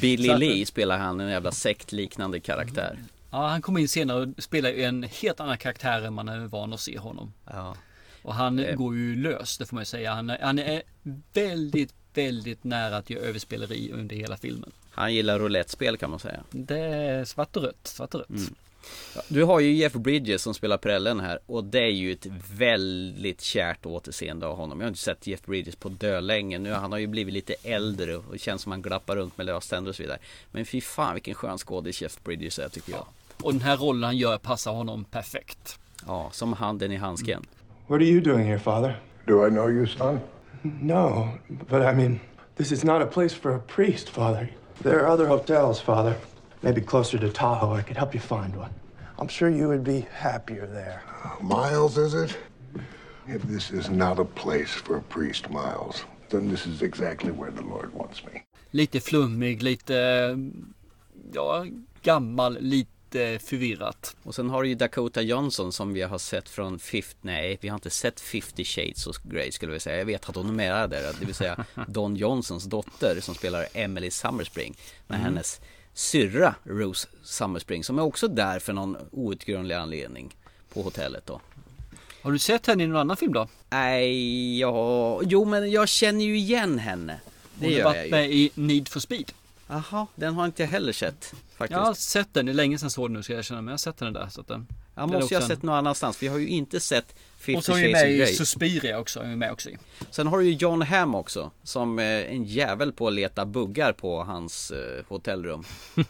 Billy att- Lee spelar han en jävla sektliknande karaktär. Ja, han kommer in senare och spelar ju en helt annan karaktär än man är van att se honom. Ja. Och han Eh. går ju lös, det får man ju säga. Han är, han är väldigt, väldigt nära att göra överspeleri under hela filmen. Han gillar roulettespel kan man säga. Det är svart och rött, svart och rött. Mm. Du har ju Jeff Bridges som spelar prällen här och det är ju ett väldigt kärt återseende av honom. Jag har inte sett Jeff Bridges på dö länge nu. Han har ju blivit lite äldre och känns som han glappar runt med löständer och så vidare. Men fy fan vilken skön skådis Jeff Bridges är tycker jag. Och den här rollen han gör passar honom perfekt. Ja, som handen i handsken. What are you doing here, Father? Do I know you, son? No, but I mean, this is not a place for a priest, Father. There are other hotels, Father. Maybe closer to Tahoe. I could help you find one. I'm sure you would be happier there. Miles, is it? If this is not a place for a priest, Miles, then this is exactly where the Lord wants me. Lite flummig, lite ja, gammal, lite förvirrat. Och sen har du ju Dakota Johnson som vi har sett från 50, nej vi har inte sett 50 Shades of Grey skulle vi säga. Jag vet att hon är med där, det vill säga Don Johnsons dotter som spelar Emily Summerspring. Med Mm. hennes syrra Rose Summerspring som är också där för någon outgrundlig anledning på hotellet då. Har du sett henne i någon annan film då? Nej, ja, jo men jag känner ju igen henne. Det Hon har varit med i Need for Speed. Jaha, den har inte jag heller sett faktiskt. Jag har sett den, det är länge sedan jag såg den nu ska jag erkänna, men jag har sett den där. Så att den, Är måste ju ha sett någon annanstans, jag har ju inte sett 50 Och så är ju med i. Suspiria också, är med också. Sen har du ju John Hamm också, som eh, en jävel på att leta buggar på hans eh, hotellrum.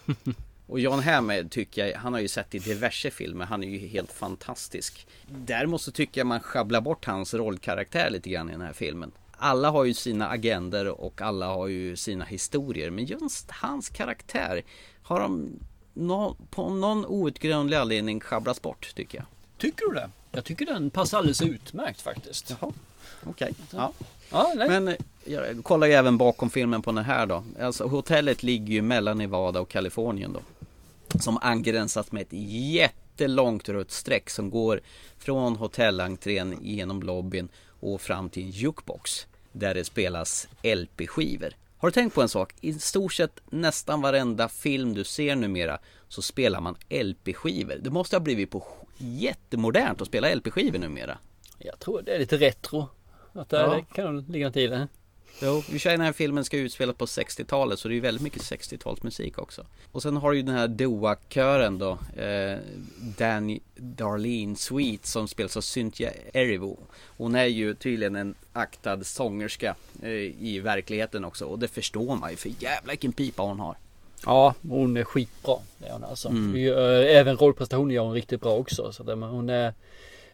Och John Hamm eh, tycker jag, han har ju sett i diverse filmer, han är ju helt fantastisk. Däremot så tycker jag man sjabblar bort hans rollkaraktär lite grann i den här filmen. Alla har ju sina agender och alla har ju sina historier, men just hans karaktär har de på någon outgrundlig anledning sjabblats bort tycker jag. Tycker du det? Jag tycker den passar alldeles utmärkt faktiskt. Jaha, okej. Ja. Ja, nej. Men jag kollar ju även bakom filmen på den här då. Alltså hotellet ligger ju mellan Nevada och Kalifornien då. Som angränsat med ett jättelångt rött streck som går från hotellentrén genom lobbyn och fram till en jukebox där det spelas LP-skivor. Har du tänkt på en sak? I stort sett nästan varenda film du ser numera så spelar man LP-skivor. Det måste ha blivit på jättemodernt att spela LP-skivor numera. Jag tror det är lite retro. Att det, Ja. kan ligga något i det. Jo, i och för sig den här filmen ska utspelas på 60-talet så det är ju väldigt mycket 60-talsmusik också. Och sen har du ju den här Doa-kören då, eh, Danny Darlene Sweet som spelas av Cynthia Erivo. Hon är ju tydligen en aktad sångerska eh, i verkligheten också och det förstår man ju för jävla vilken pipa hon har. Ja, hon är skitbra. Det är hon alltså. Mm. Vi, eh, Även rollprestationen gör hon riktigt bra också. Så men hon är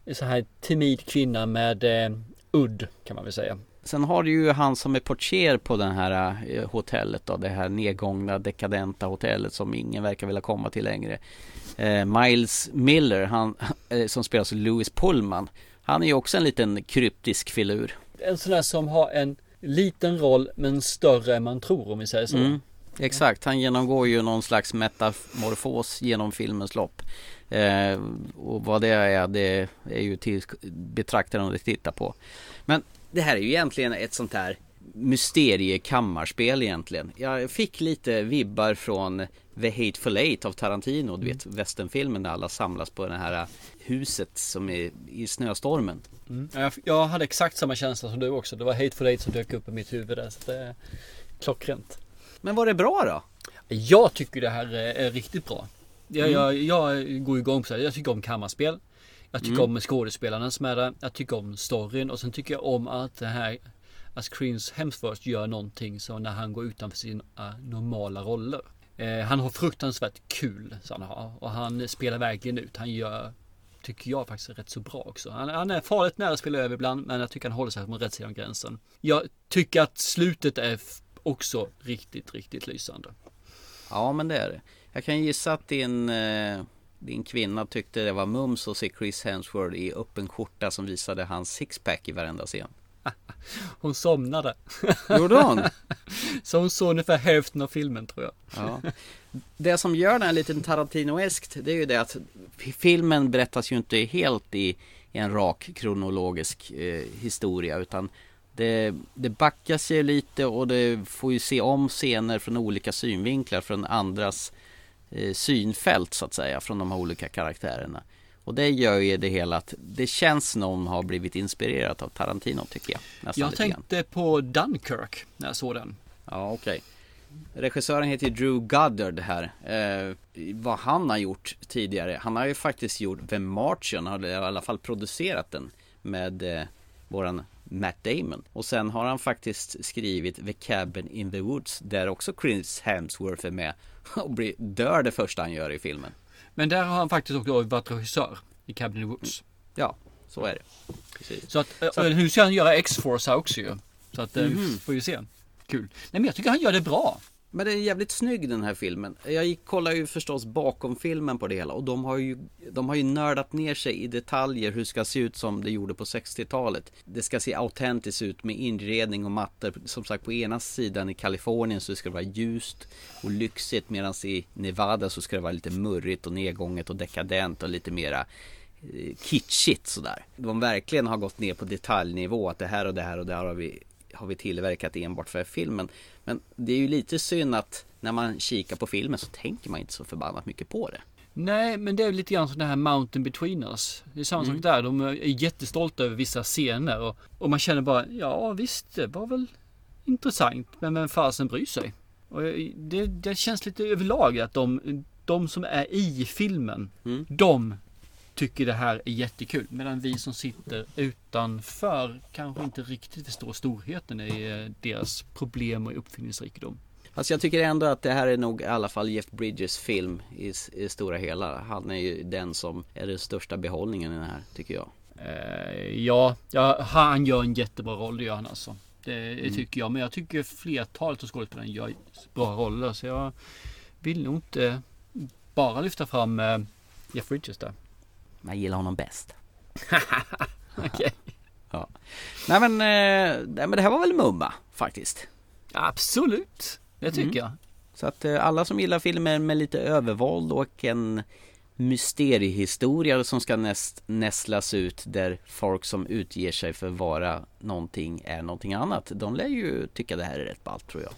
en så här timid kvinna med eh, udd kan man väl säga. Sen har du ju han som är portier på det här eh, hotellet då, det här nedgångna dekadenta hotellet som ingen verkar vilja komma till längre. Eh, Miles Miller, han eh, som spelas av Louis Pullman. Han är ju också en liten kryptisk filur. En sån där som har en liten roll men större än man tror om vi säger så. Mm, exakt, han genomgår ju någon slags metamorfos genom filmens lopp. Eh, och vad det är, det är ju till betraktaren att titta på. Men det här är ju egentligen ett sånt här mysteriekammarspel egentligen. Jag fick lite vibbar från The Hateful Eight av Tarantino, du vet westernfilmen där alla samlas på det här huset som är i snöstormen. Mm. Jag, jag hade exakt samma känsla som du också. Det var Hateful Eight som dök upp i mitt huvud där. Så det är klockrent. Men var det bra då? Jag tycker det här är, riktigt bra. Jag, Mm. jag, jag går igång på så här. Jag tycker om kammarspel. Jag tycker Mm. om skådespelarna som är där. Jag tycker om storyn och sen tycker jag om att det här att Chris Hemsworth gör någonting så när han går utanför sina normala roller. Eh, han har fruktansvärt kul så han har och han spelar verkligen ut. Han gör tycker jag faktiskt rätt så bra också. Han, han är farligt nära att spela över ibland men jag tycker han håller sig på rätt sida om gränsen. Jag tycker att slutet är också riktigt, riktigt lysande. Ja men det är det. Jag kan gissa att din, eh, din kvinna tyckte det var mums att se Chris Hemsworth i öppen skjorta som visade hans sixpack i varenda scen. Hon somnade. Gjorde hon? Så hon såg ungefär hälften av filmen tror jag. Ja. Det som gör den lite Tarantinoeskt det är ju det att filmen berättas ju inte helt i, i en rak kronologisk eh, historia utan det, det backas ju lite och det får ju se om scener från olika synvinklar från andras eh, synfält så att säga från de här olika karaktärerna. Och det gör ju det hela att det känns som någon har blivit inspirerad av Tarantino tycker jag. Nästan Jag grann. tänkte på Dunkirk när jag såg den. Ja, okej. Regissören heter Drew Goddard här. Eh, vad han har gjort tidigare. Han har ju faktiskt gjort The Martian, har i alla fall producerat den med eh, våran Matt Damon. Och sen har han faktiskt skrivit The Cabin in the Woods där också Chris Hemsworth är med och blir, dör det första han gör i filmen. Men där har han faktiskt också varit regissör i Cabin in the Woods. Ja, så är det. Precis. Så att, Så- eh, nu ska han göra X-Force här också ju. Så att, eh, Mhm. får vi se. Kul. Nej men jag tycker han gör det bra. Men den är jävligt snygg den här filmen. Jag gick, kollade ju förstås bakom filmen på det hela och de har ju De har ju nördat ner sig i detaljer hur det ska se ut som det gjorde på 60-talet. Det ska se autentiskt ut med inredning och mattor. Som sagt på ena sidan i Kalifornien så ska det vara ljust och lyxigt medan i Nevada så ska det vara lite murrigt och nedgånget och dekadent och lite mera eh, kitschigt sådär. De verkligen har gått ner på detaljnivå att det här och det här och det här har vi har vi tillverkat enbart för filmen. Men det är ju lite synd att när man kikar på filmen så tänker man inte så förbannat mycket på det. Nej, men det är lite grann som det här Mountain Between Us. Det är samma Mm. sak där. De är jättestolta över vissa scener och, och man känner bara, ja visst, det var väl intressant, men vem fasen bryr sig? Och det, det känns lite överlag att de, de som är i filmen, Mm. de tycker det här är jättekul. Medan vi som sitter utanför kanske inte riktigt förstår storheten i eh, deras problem och uppfinningsrikedom. Fast jag tycker ändå att det här är nog i alla fall Jeff Bridges film i, i stora hela. Han är ju den som är den största behållningen i den här, tycker jag. Eh, ja, ja, han gör en jättebra roll, det gör han alltså. Det Mm. tycker jag. Men jag tycker flertalet av skådespelarna gör bra roller. Så jag vill nog inte bara lyfta fram eh, Jeff Bridges där. Man gillar honom bäst. Okej. Ja. Nej men, eh, nej men det här var väl mumma faktiskt. Absolut, det tycker Mm. jag. Så att eh, alla som gillar filmer med lite övervåld och en mysteriehistoria som ska näst, nästlas ut där folk som utger sig för att vara någonting är någonting annat. De lär ju tycka det här är rätt ballt tror jag.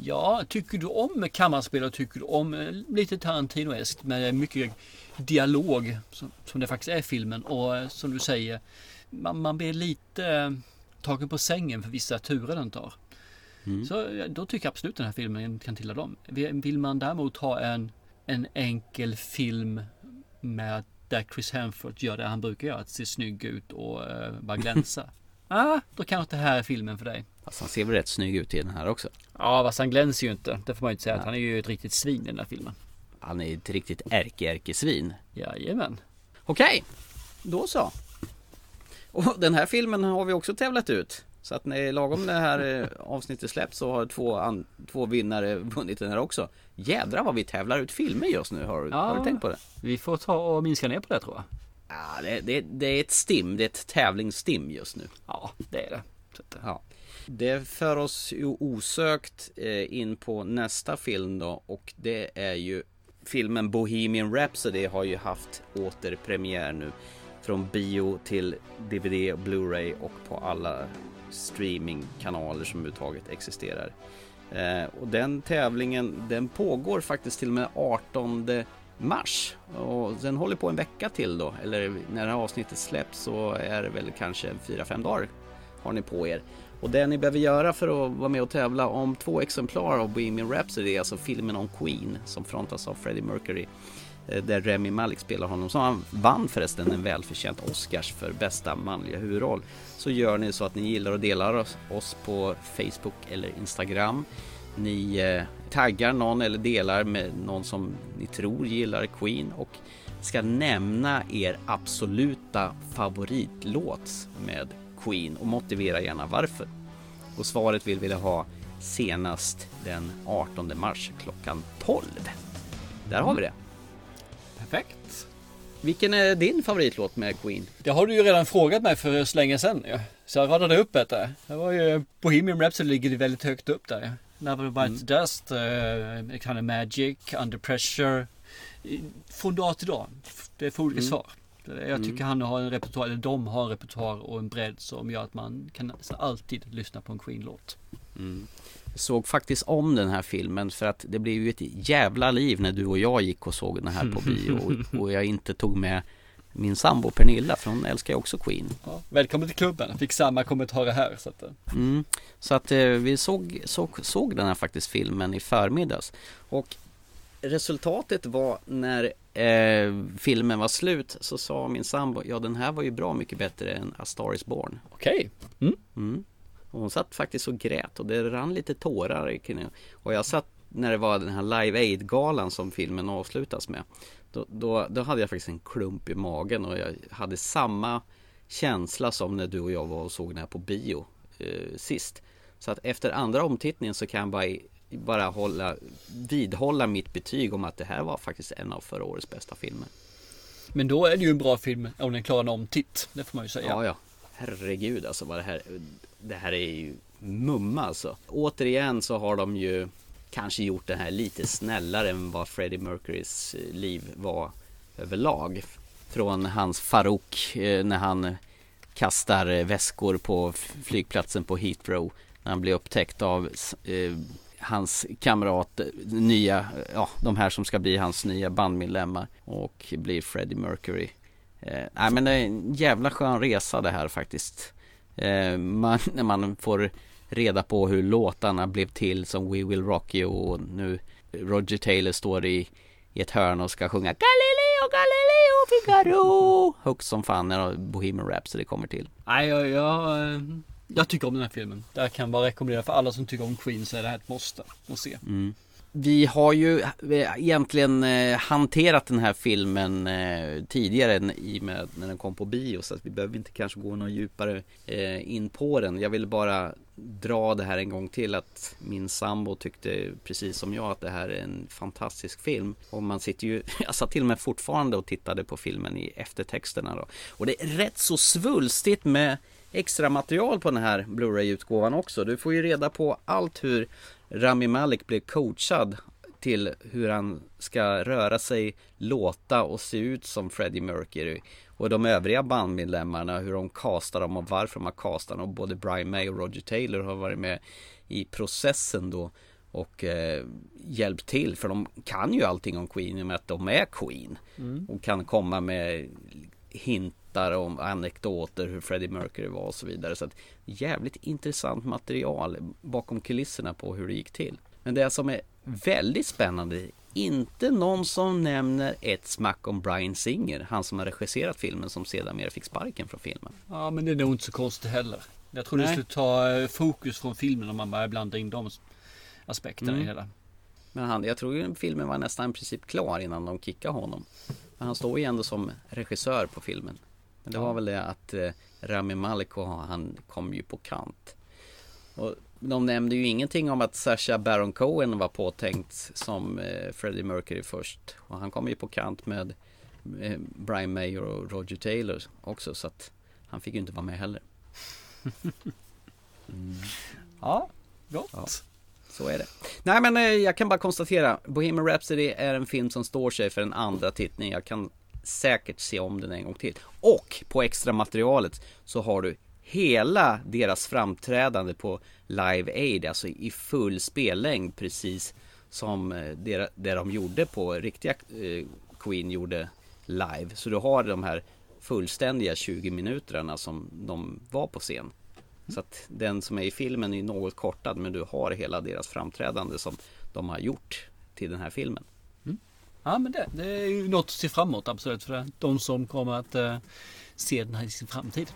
Ja, tycker du om kammarspel och tycker du om eh, lite Tarantino-eskt med mycket dialog som, som det faktiskt är i filmen och eh, som du säger man, man blir lite eh, tagen på sängen för vissa turer den tar. Mm. Så då tycker jag absolut den här filmen kan tilla dem. Vill man däremot ha en, en enkel film med där Chris Hemsworth gör det han brukar göra, att se snygg ut och eh, bara glänsa. ah, då kanske det här är filmen för dig. Fast han ser väl rätt snygg ut i den här också. Ja, fast han glänser ju inte. Det får man ju inte säga. Att han är ju ett riktigt svin i den här filmen. Han är ett riktigt ärke-ärkesvin. Jajamän. Okej, då så. Och den här filmen har vi också tävlat ut. Så att när lagom det här eh, avsnittet släpps så har två, an, två vinnare vunnit den här också. Jädrar vad vi tävlar ut filmer just nu. Har, har du tänkt på det? Vi får ta och minska ner på det tror jag. Ja, det, det, det är ett stim. Det är ett tävlingsstim just nu. Ja, det är det. Ja. Det för oss osökt eh, in på nästa film då och det är ju filmen Bohemian Rhapsody har ju haft återpremiär nu från bio till DVD och Blu-ray och på alla streamingkanaler som överhuvudtaget existerar. Eh, och den tävlingen den pågår faktiskt till och med 18 mars och den håller på en vecka till då eller när det här avsnittet släpps så är det väl kanske 4-5 dagar har ni på er. Och det ni behöver göra för att vara med och tävla om två exemplar av Bohemian Rhapsody är alltså filmen om Queen som frontas av Freddie Mercury. Eh, där Remy Malik spelar honom, som han vann förresten en välförtjänt Oscars för bästa manliga huvudroll. Så gör ni så att ni gillar och delar oss, oss på Facebook eller Instagram. Ni eh, taggar någon eller delar med någon som ni tror gillar Queen och ska nämna er absoluta favoritlåt med Queen och motivera gärna varför. Och svaret vill vi ha senast den 18 mars klockan 12. Där har vi det. Perfekt. Vilken är din favoritlåt med Queen? Det har du ju redan frågat mig för så länge sedan. Så jag radade upp detta. Det var ju Bohemian Rhapsody ligger väldigt högt upp där. Never Bites Dust, uh, Kind of Magic, Under Pressure. Från dag till dag. Det är för olika Mm. svar. Jag tycker Mm. han har en repertoar, eller de har en repertoar och en bredd som gör att man kan alltid lyssna på en Queen-låt. Mm. Jag såg faktiskt om den här filmen för att det blev ju ett jävla liv när du och jag gick och såg den här på bio och, och jag inte tog med min sambo Pernilla för hon älskar ju också Queen. Ja, välkommen till klubben. Fick samma kommentarer här. Så att, eh, Mm. Så att eh, vi såg, såg, såg den här faktiskt filmen i förmiddags. Och resultatet var när eh, filmen var slut så sa min sambo, ja den här var ju bra mycket bättre än A Star Is Born. Okej. Mm. Mm. Och hon satt faktiskt och grät och det rann lite tårar. Och jag satt när det var den här Live Aid-galan som filmen avslutas med. Då, då, då hade jag faktiskt en klump i magen och jag hade samma känsla som när du och jag var och såg den här på bio eh, sist. Så att efter andra omtittningen så kan jag bara, bara hålla, vidhålla mitt betyg om att det här var faktiskt en av förra årets bästa filmer. Men då är det ju en bra film om den klarar en omtitt. Det får man ju säga. Ja, ja. Herregud alltså vad det här Det här är ju mumma alltså. Återigen så har de ju kanske gjort det här lite snällare än vad Freddie Mercurys eh, liv var överlag. Från hans Farouk eh, när han kastar eh, väskor på flygplatsen på Heathrow. När han blir upptäckt av eh, hans kamrat, nya, ja de här som ska bli hans nya bandmedlemmar och blir Freddie Mercury. Eh, nej men det är en jävla skön resa det här faktiskt. Eh, man, när man får reda på hur låtarna blev till som We Will Rock You och nu Roger Taylor står i, i ett hörn och ska sjunga Galileo, Galileo, Figaro Högt som fan när Bohemian Rhapsody kommer till. Nej, jag, jag, jag tycker om den här filmen. Det kan bara rekommendera för alla som tycker om Queen så är det här ett måste att se. Mm. Vi har ju eh, egentligen eh, hanterat den här filmen eh, tidigare i och med när den kom på bio så att vi behöver inte kanske gå något djupare in på den. Jag vill bara dra det här en gång till att min sambo tyckte precis som jag att det här är en fantastisk film. Och man sitter ju, jag satt till och med fortfarande och tittade på filmen i eftertexterna då. Och det är rätt så svulstigt med extra material på den här Blu-ray-utgåvan också. Du får ju reda på allt hur Rami Malek blev coachad till hur han ska röra sig, låta och se ut som Freddie Mercury. Och de övriga bandmedlemmarna, hur de castar dem och varför de har castat dem. Och både Brian May och Roger Taylor har varit med i processen då och eh, hjälpt till för de kan ju allting om Queen i och med att de är Queen. Mm. Och kan komma med hintar om anekdoter hur Freddie Mercury var och så vidare. Så att jävligt intressant material bakom kulisserna på hur det gick till. Men det som är väldigt spännande inte någon som nämner ett smack om Brian Singer, han som har regisserat filmen som sedan fick sparken från filmen. Ja, men det är nog inte så konstigt heller. Jag tror det Nej. skulle ta eh, fokus från filmen om man börjar blanda in de aspekterna Mm. i hela. Men han, jag tror ju filmen var nästan i princip klar innan de kickade honom. Men han står ju ändå som regissör på filmen. Men det var väl det att eh, Rami Malek och han kom ju på kant. Och de nämnde ju ingenting om att Sacha Baron Cohen var påtänkt som eh, Freddie Mercury först. Och han kom ju på kant med eh, Brian May och Roger Taylor också. Så att han fick ju inte vara med heller. Mm. Ja, gott. Ja, så är det. Nej men eh, jag kan bara konstatera. Bohemian Rhapsody är en film som står sig för en andra tittning. Jag kan säkert se om den en gång till. Och på extra materialet så har du hela deras framträdande på Live Aid, alltså i full spellängd precis som eh, det, det de gjorde på riktiga eh, Queen gjorde live. Så du har de här fullständiga 20 minuterna som de var på scen. Så att den som är i filmen är något kortad men du har hela deras framträdande som de har gjort till den här filmen. Ja, men det, det är ju något att se framåt absolut för de som kommer att eh, se den här i sin framtid.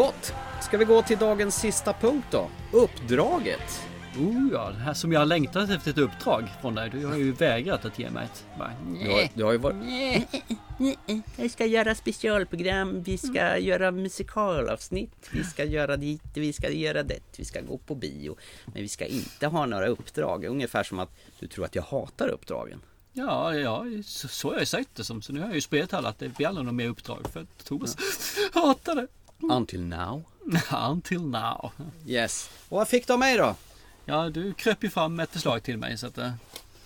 Gott! Ska vi gå till dagens sista punkt då? Uppdraget! Oh ja, det här som jag har längtat efter ett uppdrag från dig. Du har ju vägrat att ge mig ett. Bara, Du har, du har ju varit... Jag ska göra specialprogram, vi ska göra musikalavsnitt, vi ska göra dit, vi ska göra det, vi ska gå på bio. Men vi ska inte ha några uppdrag. Ungefär som att du tror att jag hatar uppdragen. Ja, ja så, så har jag sagt det som. Så nu har jag ju spelat alla att det blir aldrig något mer uppdrag för att Thomas hatar det. Until now. Until now. Yes. Och vad fick du av mig då? Ja, du kröp ju fram ett förslag till mig så att... eh,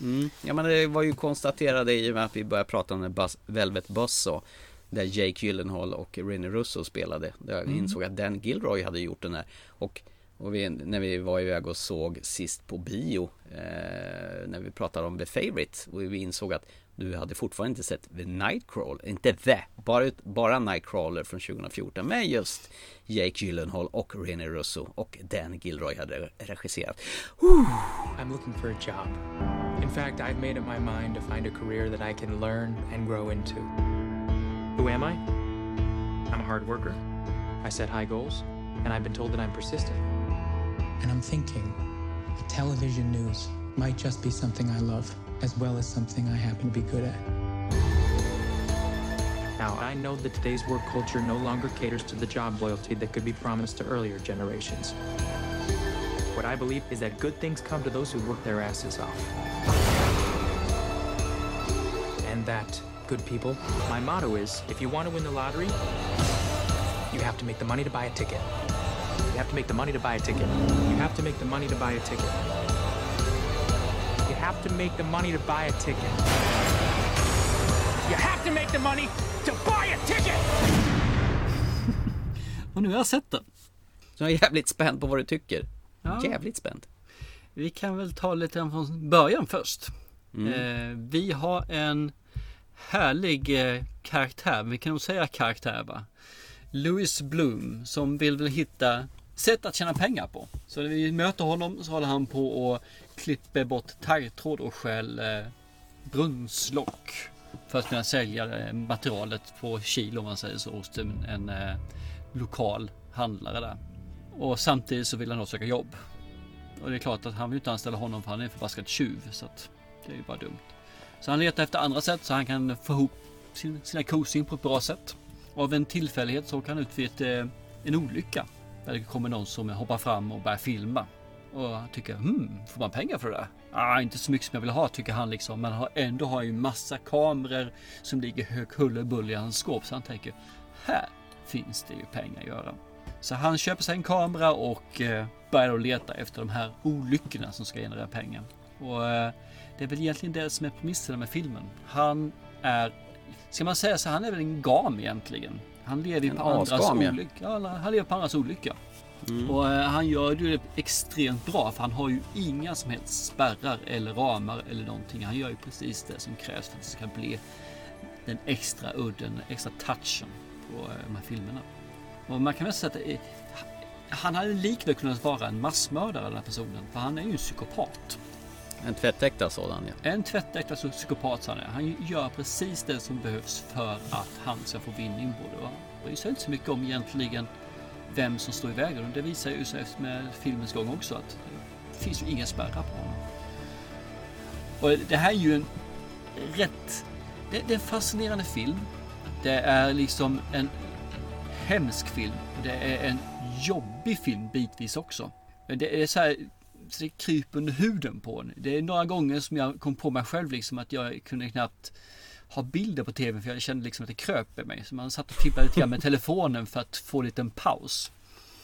Mm. Ja men det var ju konstaterade i och med att vi började prata om den Buzz, Velvet Buzzsaw Där Jake Gyllenhaal och Rene Russo spelade Där jag Mm. insåg att Dan Gilroy hade gjort den här Och, och vi, när vi var iväg och såg sist på bio eh, När vi pratade om The Favourite Och vi insåg att du hade fortfarande inte sett The Nightcrawler Inte The, bara, bara Nightcrawler från 2014 Men just Jake Gyllenhaal och Rene Russo och Dan Gilroy hade regisserat I'm looking for a job. In fact, I've made up my mind to find a career that I can learn and grow into. Who am I? I'm a hard worker. I set high goals, and I've been told that I'm persistent. And I'm thinking, television news might just be something I love, as well as something I happen to be good at. Now, I know that today's work culture no longer caters to the job loyalty that could be promised to earlier generations. What I believe is that good things come to those who work their asses off. And that, good people, my motto is if you want to win the lottery, you have to make the money to buy a ticket. You have to make the money to buy a ticket. You have to make the money to buy a ticket. You have to make the money to buy a ticket. You have to make the money to buy a ticket! Och nu har jag sett den. Så jag är jävligt spänd på vad du tycker Ja. Jävligt spänd Vi kan väl ta lite grann från början först. Mm. Eh, vi har en härlig eh, karaktär, vi kan nog säga karaktär va? Louis Bloom som vill väl hitta sätt att tjäna pengar på. Så när vi möter honom så håller han på och klipper bort taggtråd och stjäl eh, brunnslock. För att kunna sälja eh, materialet på kilo om man säger så hos en, en eh, lokal handlare där. Och samtidigt så vill han då söka jobb. Och det är klart att han vill inte anställa honom för han är en förbaskad tjuv. Så att det är ju bara dumt. Så han letar efter andra sätt så han kan få ihop sin, sina kosing på ett bra sätt. Av en tillfällighet så kan han ut vid ett, eh, en olycka. Där det kommer någon som hoppar fram och börjar filma. Och tycker, hmm, får man pengar för det där? Ah, inte så mycket som jag vill ha tycker han liksom. Men har, ändå har ju massa kameror som ligger hög huller i hans skåp. Så han tänker, här finns det ju pengar att göra. Så han köper sig en kamera och eh, börjar då leta efter de här olyckorna som ska generera pengar. Och eh, det är väl egentligen det som är premissen med filmen. Han är, ska man säga så, han är väl en gam egentligen. Han lever En på andras olycka. Ja, han lever på andras olycka. Mm. Och eh, han gör det extremt bra för han har ju inga som helst spärrar eller ramar eller någonting. Han gör ju precis det som krävs för att det ska bli den extra udden, den extra touchen på eh, de här filmerna. Och man kan väl säga att är, han hade likväl kunnat vara en massmördare den här personen. För han är ju en psykopat. En tvättäkta sådan ja. En tvättäkta psykopat han är. Han gör precis det som behövs för att han ska få vinning på det. Och bryr sig inte så mycket om egentligen vem som står i vägen. Det visar ju sig med filmens gång också att det finns ju inga spärrar på honom. Och det här är ju en rätt... Det, det är en fascinerande film. Det är liksom en hemsk film. Det är en jobbig film bitvis också. Det är så här, så det kryper under huden på en. Det är några gånger som jag kom på mig själv liksom att jag kunde knappt ha bilder på tv för jag kände liksom att det kröp i mig. Så man satt och tippade lite grann med telefonen för att få en paus.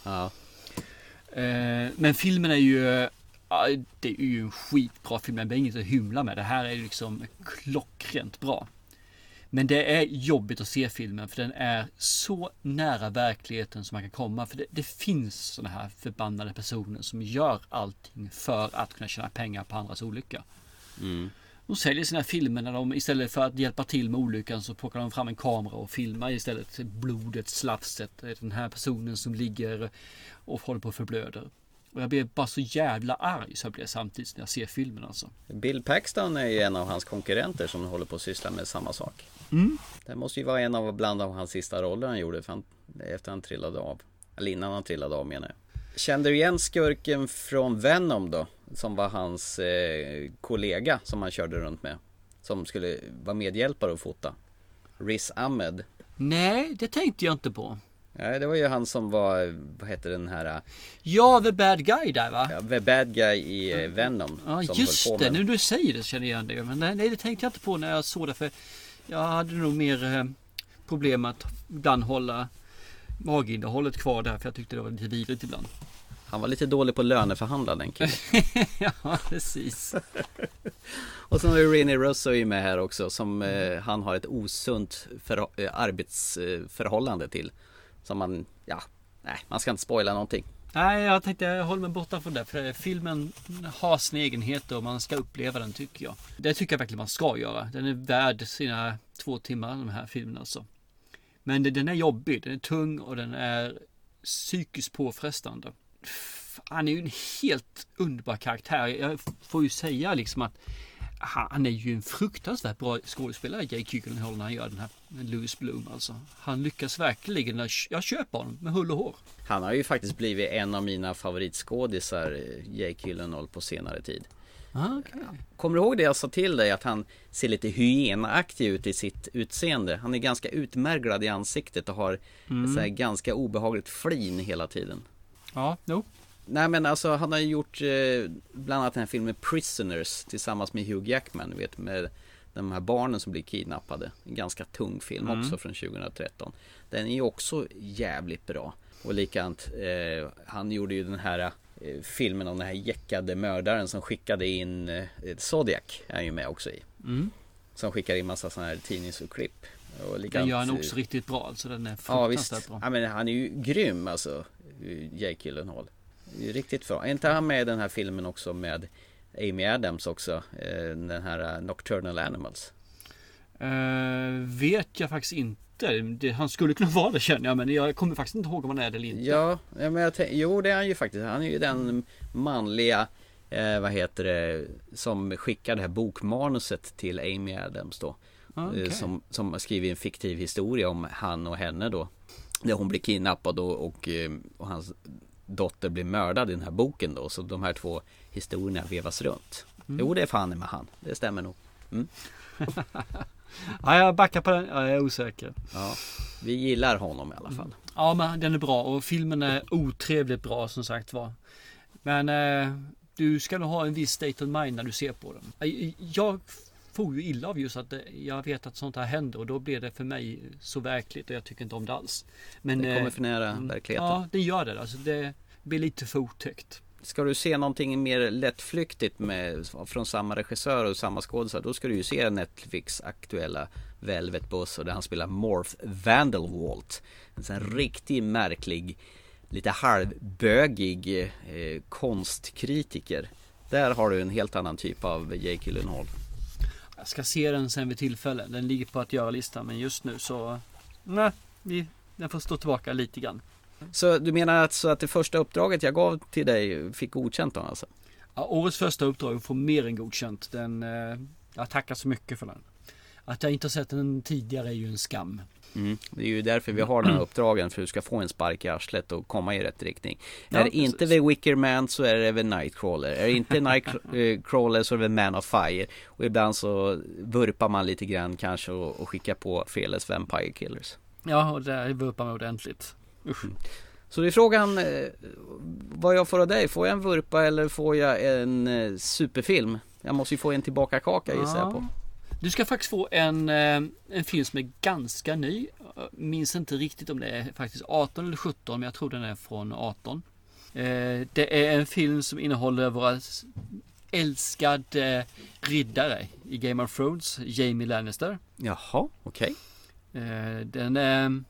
Ja. Eh, Men filmen är ju det är ju en skitbra film. Det är inget att hymla med. Det här är liksom klockrent bra. Men det är jobbigt att se filmen för den är så nära verkligheten som man kan komma. För det, det finns sådana här förbannade personer som gör allting för att kunna tjäna pengar på andras olycka. Mm. De säljer sina filmer när de istället för att hjälpa till med olyckan så plockar de fram en kamera och filmar istället blodet, slafset. Är Den här personen som ligger och håller på att förblöder. Och jag blev bara så jävla arg så jag blev samtidigt när jag ser filmen alltså. Bill Paxton är ju en av hans konkurrenter som håller på att syssla med samma sak. Mm. Det måste ju vara en av bland av hans sista roller han gjorde för han, efter han trillade av. Eller innan han trillade av menar jag. Kände du igen skurken från Venom då? Som var hans eh, kollega som han körde runt med. Som skulle vara medhjälpare och fota. Riz Ahmed. Nej, det tänkte jag inte på. Nej, det var ju han som var, vad hette den här? Ja, The Bad Guy där va? Ja, the bad guy i eh, Venom. Ja, just det. Nu du säger det så känner jag igen det. Men nej, nej, det tänkte jag inte på när jag såg det. För jag hade nog mer eh, problem att ibland hålla maginnehållet kvar där. För jag tyckte det var lite vidrigt ibland. Han var lite dålig på löneförhandla den killen. ja, precis. Och sen har ju Rene Russo är med här också som eh, han har ett osunt för, eh, arbetsförhållande till. Som man, ja, nej, man ska inte spoila någonting. Nej, jag tänkte jag håller mig borta från det. För filmen har sina egenheter och man ska uppleva den tycker jag. Det tycker jag verkligen man ska göra. Den är värd sina två timmar den här filmen alltså. Men den är jobbig, den är tung och den är psykiskt påfrestande. Han är ju en helt underbar karaktär. Jag får ju säga liksom att han är ju en fruktansvärt bra skådespelare, Jake Gyllenhaal, när han gör den här Louis Bloom alltså. Han lyckas verkligen. Jag köper honom med hull och hår. Han har ju faktiskt blivit en av mina favoritskådisar, Jake Gyllenhaal på senare tid. Ah, okay. Kommer du ihåg det jag sa till dig att han ser lite hyenaktig ut i sitt utseende? Han är ganska utmärglad i ansiktet och har Mm. ett så ganska obehagligt flin hela tiden. Ja, no. Nej men alltså han har ju gjort eh, bland annat den här filmen Prisoners tillsammans med Hugh Jackman, vet med de här barnen som blir kidnappade. En ganska tung film Mm. också från 2013. Den är ju också jävligt bra. Och likadant, eh, han gjorde ju den här eh, filmen om den här jäckade mördaren som skickade in eh, Zodiac, är han ju med också i. Mm. Som skickar in massa sådana här tidningsurklipp. Och Den gör han eh, också riktigt bra. Alltså den är Ja visst. fruktansvärt bra. Ja, men han är ju grym alltså. Jake Gyllenhaal. Riktigt bra. Är inte han med i den här filmen också med Amy Adams också? Eh, Den här eh, Nocturnal Animals. Eh, vet jag faktiskt inte. Det, han skulle kunna vara det känner jag. Men jag kommer faktiskt inte ihåg om han är det eller inte. Ja, men jag tänk, jo det är han ju faktiskt. Han är ju den manliga, eh, vad heter det, som skickar det här bokmanuset till Amy Adams då. Ah. Eh, Som, som har skrivit en fiktiv historia om han och henne då. Där hon blir kidnappad och, och, eh, och hans dotter blir mördad i den här boken då. Så de här två historierna vevas runt. Mm. Jo, det är fan med han. Det stämmer nog. Mm. Ja, jag backar på den. Ja, jag är osäker. Ja, vi gillar honom i alla fall. Ja, men den är bra och filmen är otrevligt bra som sagt var. Men eh, du ska nog ha en viss state of mind när du ser på den. Jag får ju illa av just att det, jag vet att sånt här händer och då blir det för mig så verkligt och jag tycker inte om det alls. Men, Det kommer eh, för nära mm, verkligheten. Ja, det gör det. Alltså det blir lite för otäckt. Ska du se någonting mer lättflyktigt med, från samma regissör och samma skådespelare Då ska du ju se Netflix aktuella Velvet Buzz där han spelar Morph Vandelwalt En sån här riktigt märklig Lite halvbögig eh, konstkritiker Där har du en helt annan typ av Jake Gyllenhaal Jag ska se den sen vid tillfälle. Den ligger på att göra-listan men just nu så nej, vi, den får stå tillbaka lite grann. Så du menar att, så att det första uppdraget jag gav till dig fick godkänt då alltså? Ja, årets första uppdrag får mer än godkänt. Den, eh, jag tackar så mycket för den. Att jag inte har sett den tidigare är ju en skam. Mm. Det är ju därför vi har den här uppdragen för du ska få en spark i arslet och komma i rätt riktning. Ja, är det inte precis. The Wicker Man så är det väl Nightcrawler. Är det inte Nightcrawler så är det väl Man of Fire. Och ibland så vurpar man lite grann kanske och, och skickar på Fearless Vampire Killers. Ja, och där vurpar man ordentligt. Usch. Så det är frågan eh, vad jag får av dig. Får jag en vurpa eller får jag en eh, superfilm? Jag måste ju få en tillbaka kaka gissar jag på. Du ska faktiskt få en, eh, en film som är ganska ny. Jag minns inte riktigt om det är faktiskt 18 eller 17 men jag tror den är från 18. Eh, Det är en film som innehåller våra älskade riddare i Game of Thrones, Jamie Lannister. Jaha, okej. Eh, Den är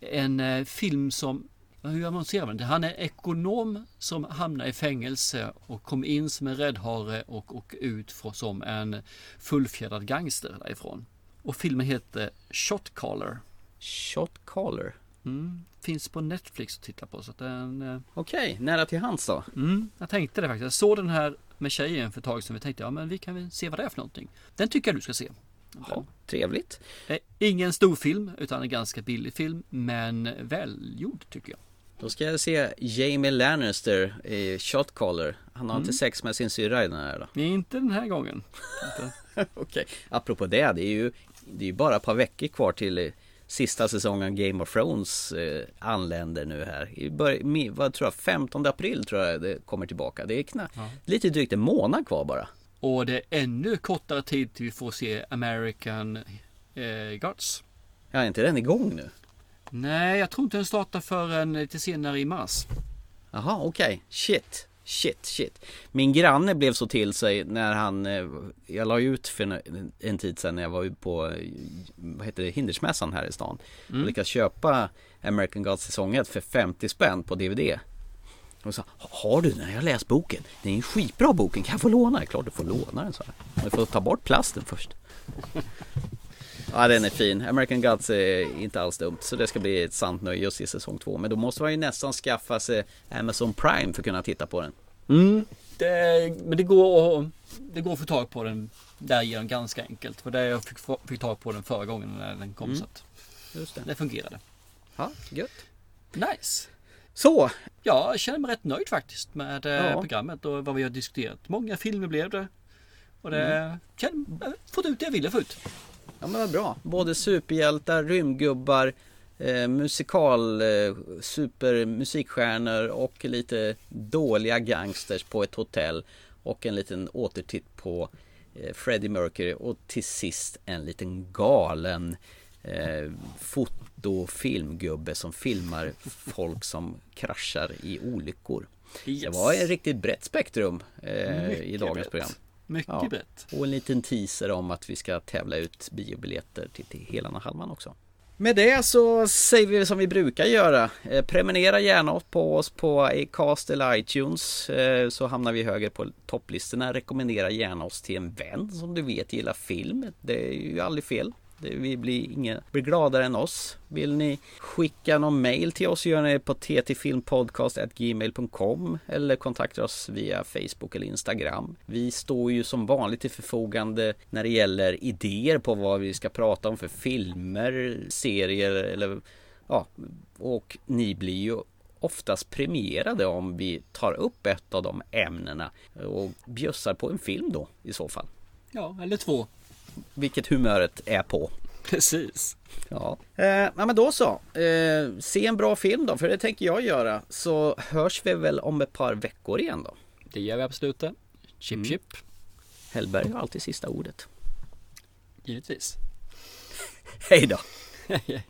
en eh, film som, hur annonserar man? Han är ekonom som hamnar i fängelse och kom in som en räddhare och, och ut som en fullfjädrad gangster därifrån. Och filmen heter Shot Caller. Shot Caller? Mm, finns på Netflix att titta på. Så att den, eh, Okej, nära till hands då. Mm, jag tänkte det faktiskt. Jag såg den här med tjejen för ett tag sedan. Vi tänkte, ja men vi kan väl se vad det är för någonting. Den tycker jag du ska se. Ja, trevligt. Eh, Ingen stor film, utan en ganska billig film. Men välgjord tycker jag. Då ska jag se Jamie Lannister i Shot Caller. Han har Mm. inte sex med sin syrra i den här då. Inte den här gången. Okej, apropå det, det är ju det är bara ett par veckor kvar till eh, sista säsongen Game of Thrones eh, anländer nu här. I bör, vad tror jag, 15 april tror jag det kommer tillbaka. Det är knappt, lite drygt en månad kvar bara. Och det är ännu kortare tid till vi får se American eh, Gods. Ja, är inte den igång nu? Nej, jag tror inte den startar förrän lite senare i mars. Jaha, okej. Shit. Shit, shit. Min granne blev så till sig när han, eh, jag la ut för en, tid sedan när jag var på, eh, vad heter det, Hindersmässan här i stan. Mm. Och lyckades köpa American Gods säsong 1 för 50 spänn på DVD. Och sa, har du den? Jag har läst boken. Det är en skitbra boken, kan jag få låna? Är klart du får låna den, så här. Men du får ta bort plasten först. Ja den är fin. American Gods är inte alls dumt. Så det ska bli ett sant nöje att se säsong två. Men då måste man ju nästan skaffa sig Amazon Prime för att kunna titta på den. Mm. Det, men det går, att, det går att få tag på den därigenom ganska enkelt. För det jag fick, fick tag på den förra gången när den kom. Mm. Så att Just det. det fungerade. Ja, gött. Nice. Så. Ja, jag känner mig rätt nöjd faktiskt med eh, Ja. programmet och vad vi har diskuterat. Många filmer blev det. Och det Mm. känner, fått ut det jag ville få ut. Ja men vad bra. Både superhjältar, rymdgubbar, eh, musikal, eh, supermusikstjärnor och lite dåliga gangsters på ett hotell. Och en liten återtitt på eh, Freddie Mercury och till sist en liten galen eh, fotofilmgubbe som filmar folk som kraschar i olyckor. Det var ett riktigt brett spektrum eh, i dagens brett. program. Mycket brett. Och en liten teaser om att vi ska tävla ut biobiljetter till, till Helan och Halvan också. Med det så säger vi som vi brukar göra. Eh, prenumerera gärna på oss på Acast eller iTunes eh, så hamnar vi högre på topplistorna. Rekommendera gärna oss till en vän som du vet gillar film. Det är ju aldrig fel. Det, vi blir, ingen, blir gladare än oss. Vill ni skicka någon mail till oss gör ni det på ttfilmpodcast.gmail.com eller kontakta oss via Facebook eller Instagram. Vi står ju som vanligt till förfogande när det gäller idéer på vad vi ska prata om för filmer, serier eller ja, och ni blir ju oftast premierade om vi tar upp ett av de ämnena och bjussar på en film då i så fall. Ja, eller två. Vilket humöret är på. Precis. Ja, eh, ja men då så. Eh, se en bra film då, för det tänker jag göra. Så hörs vi väl om ett par veckor igen då. Det gör vi absolut det. Chip Mm. chip. Hellberg har alltid sista ordet. Givetvis. Hej då! Hej, hej.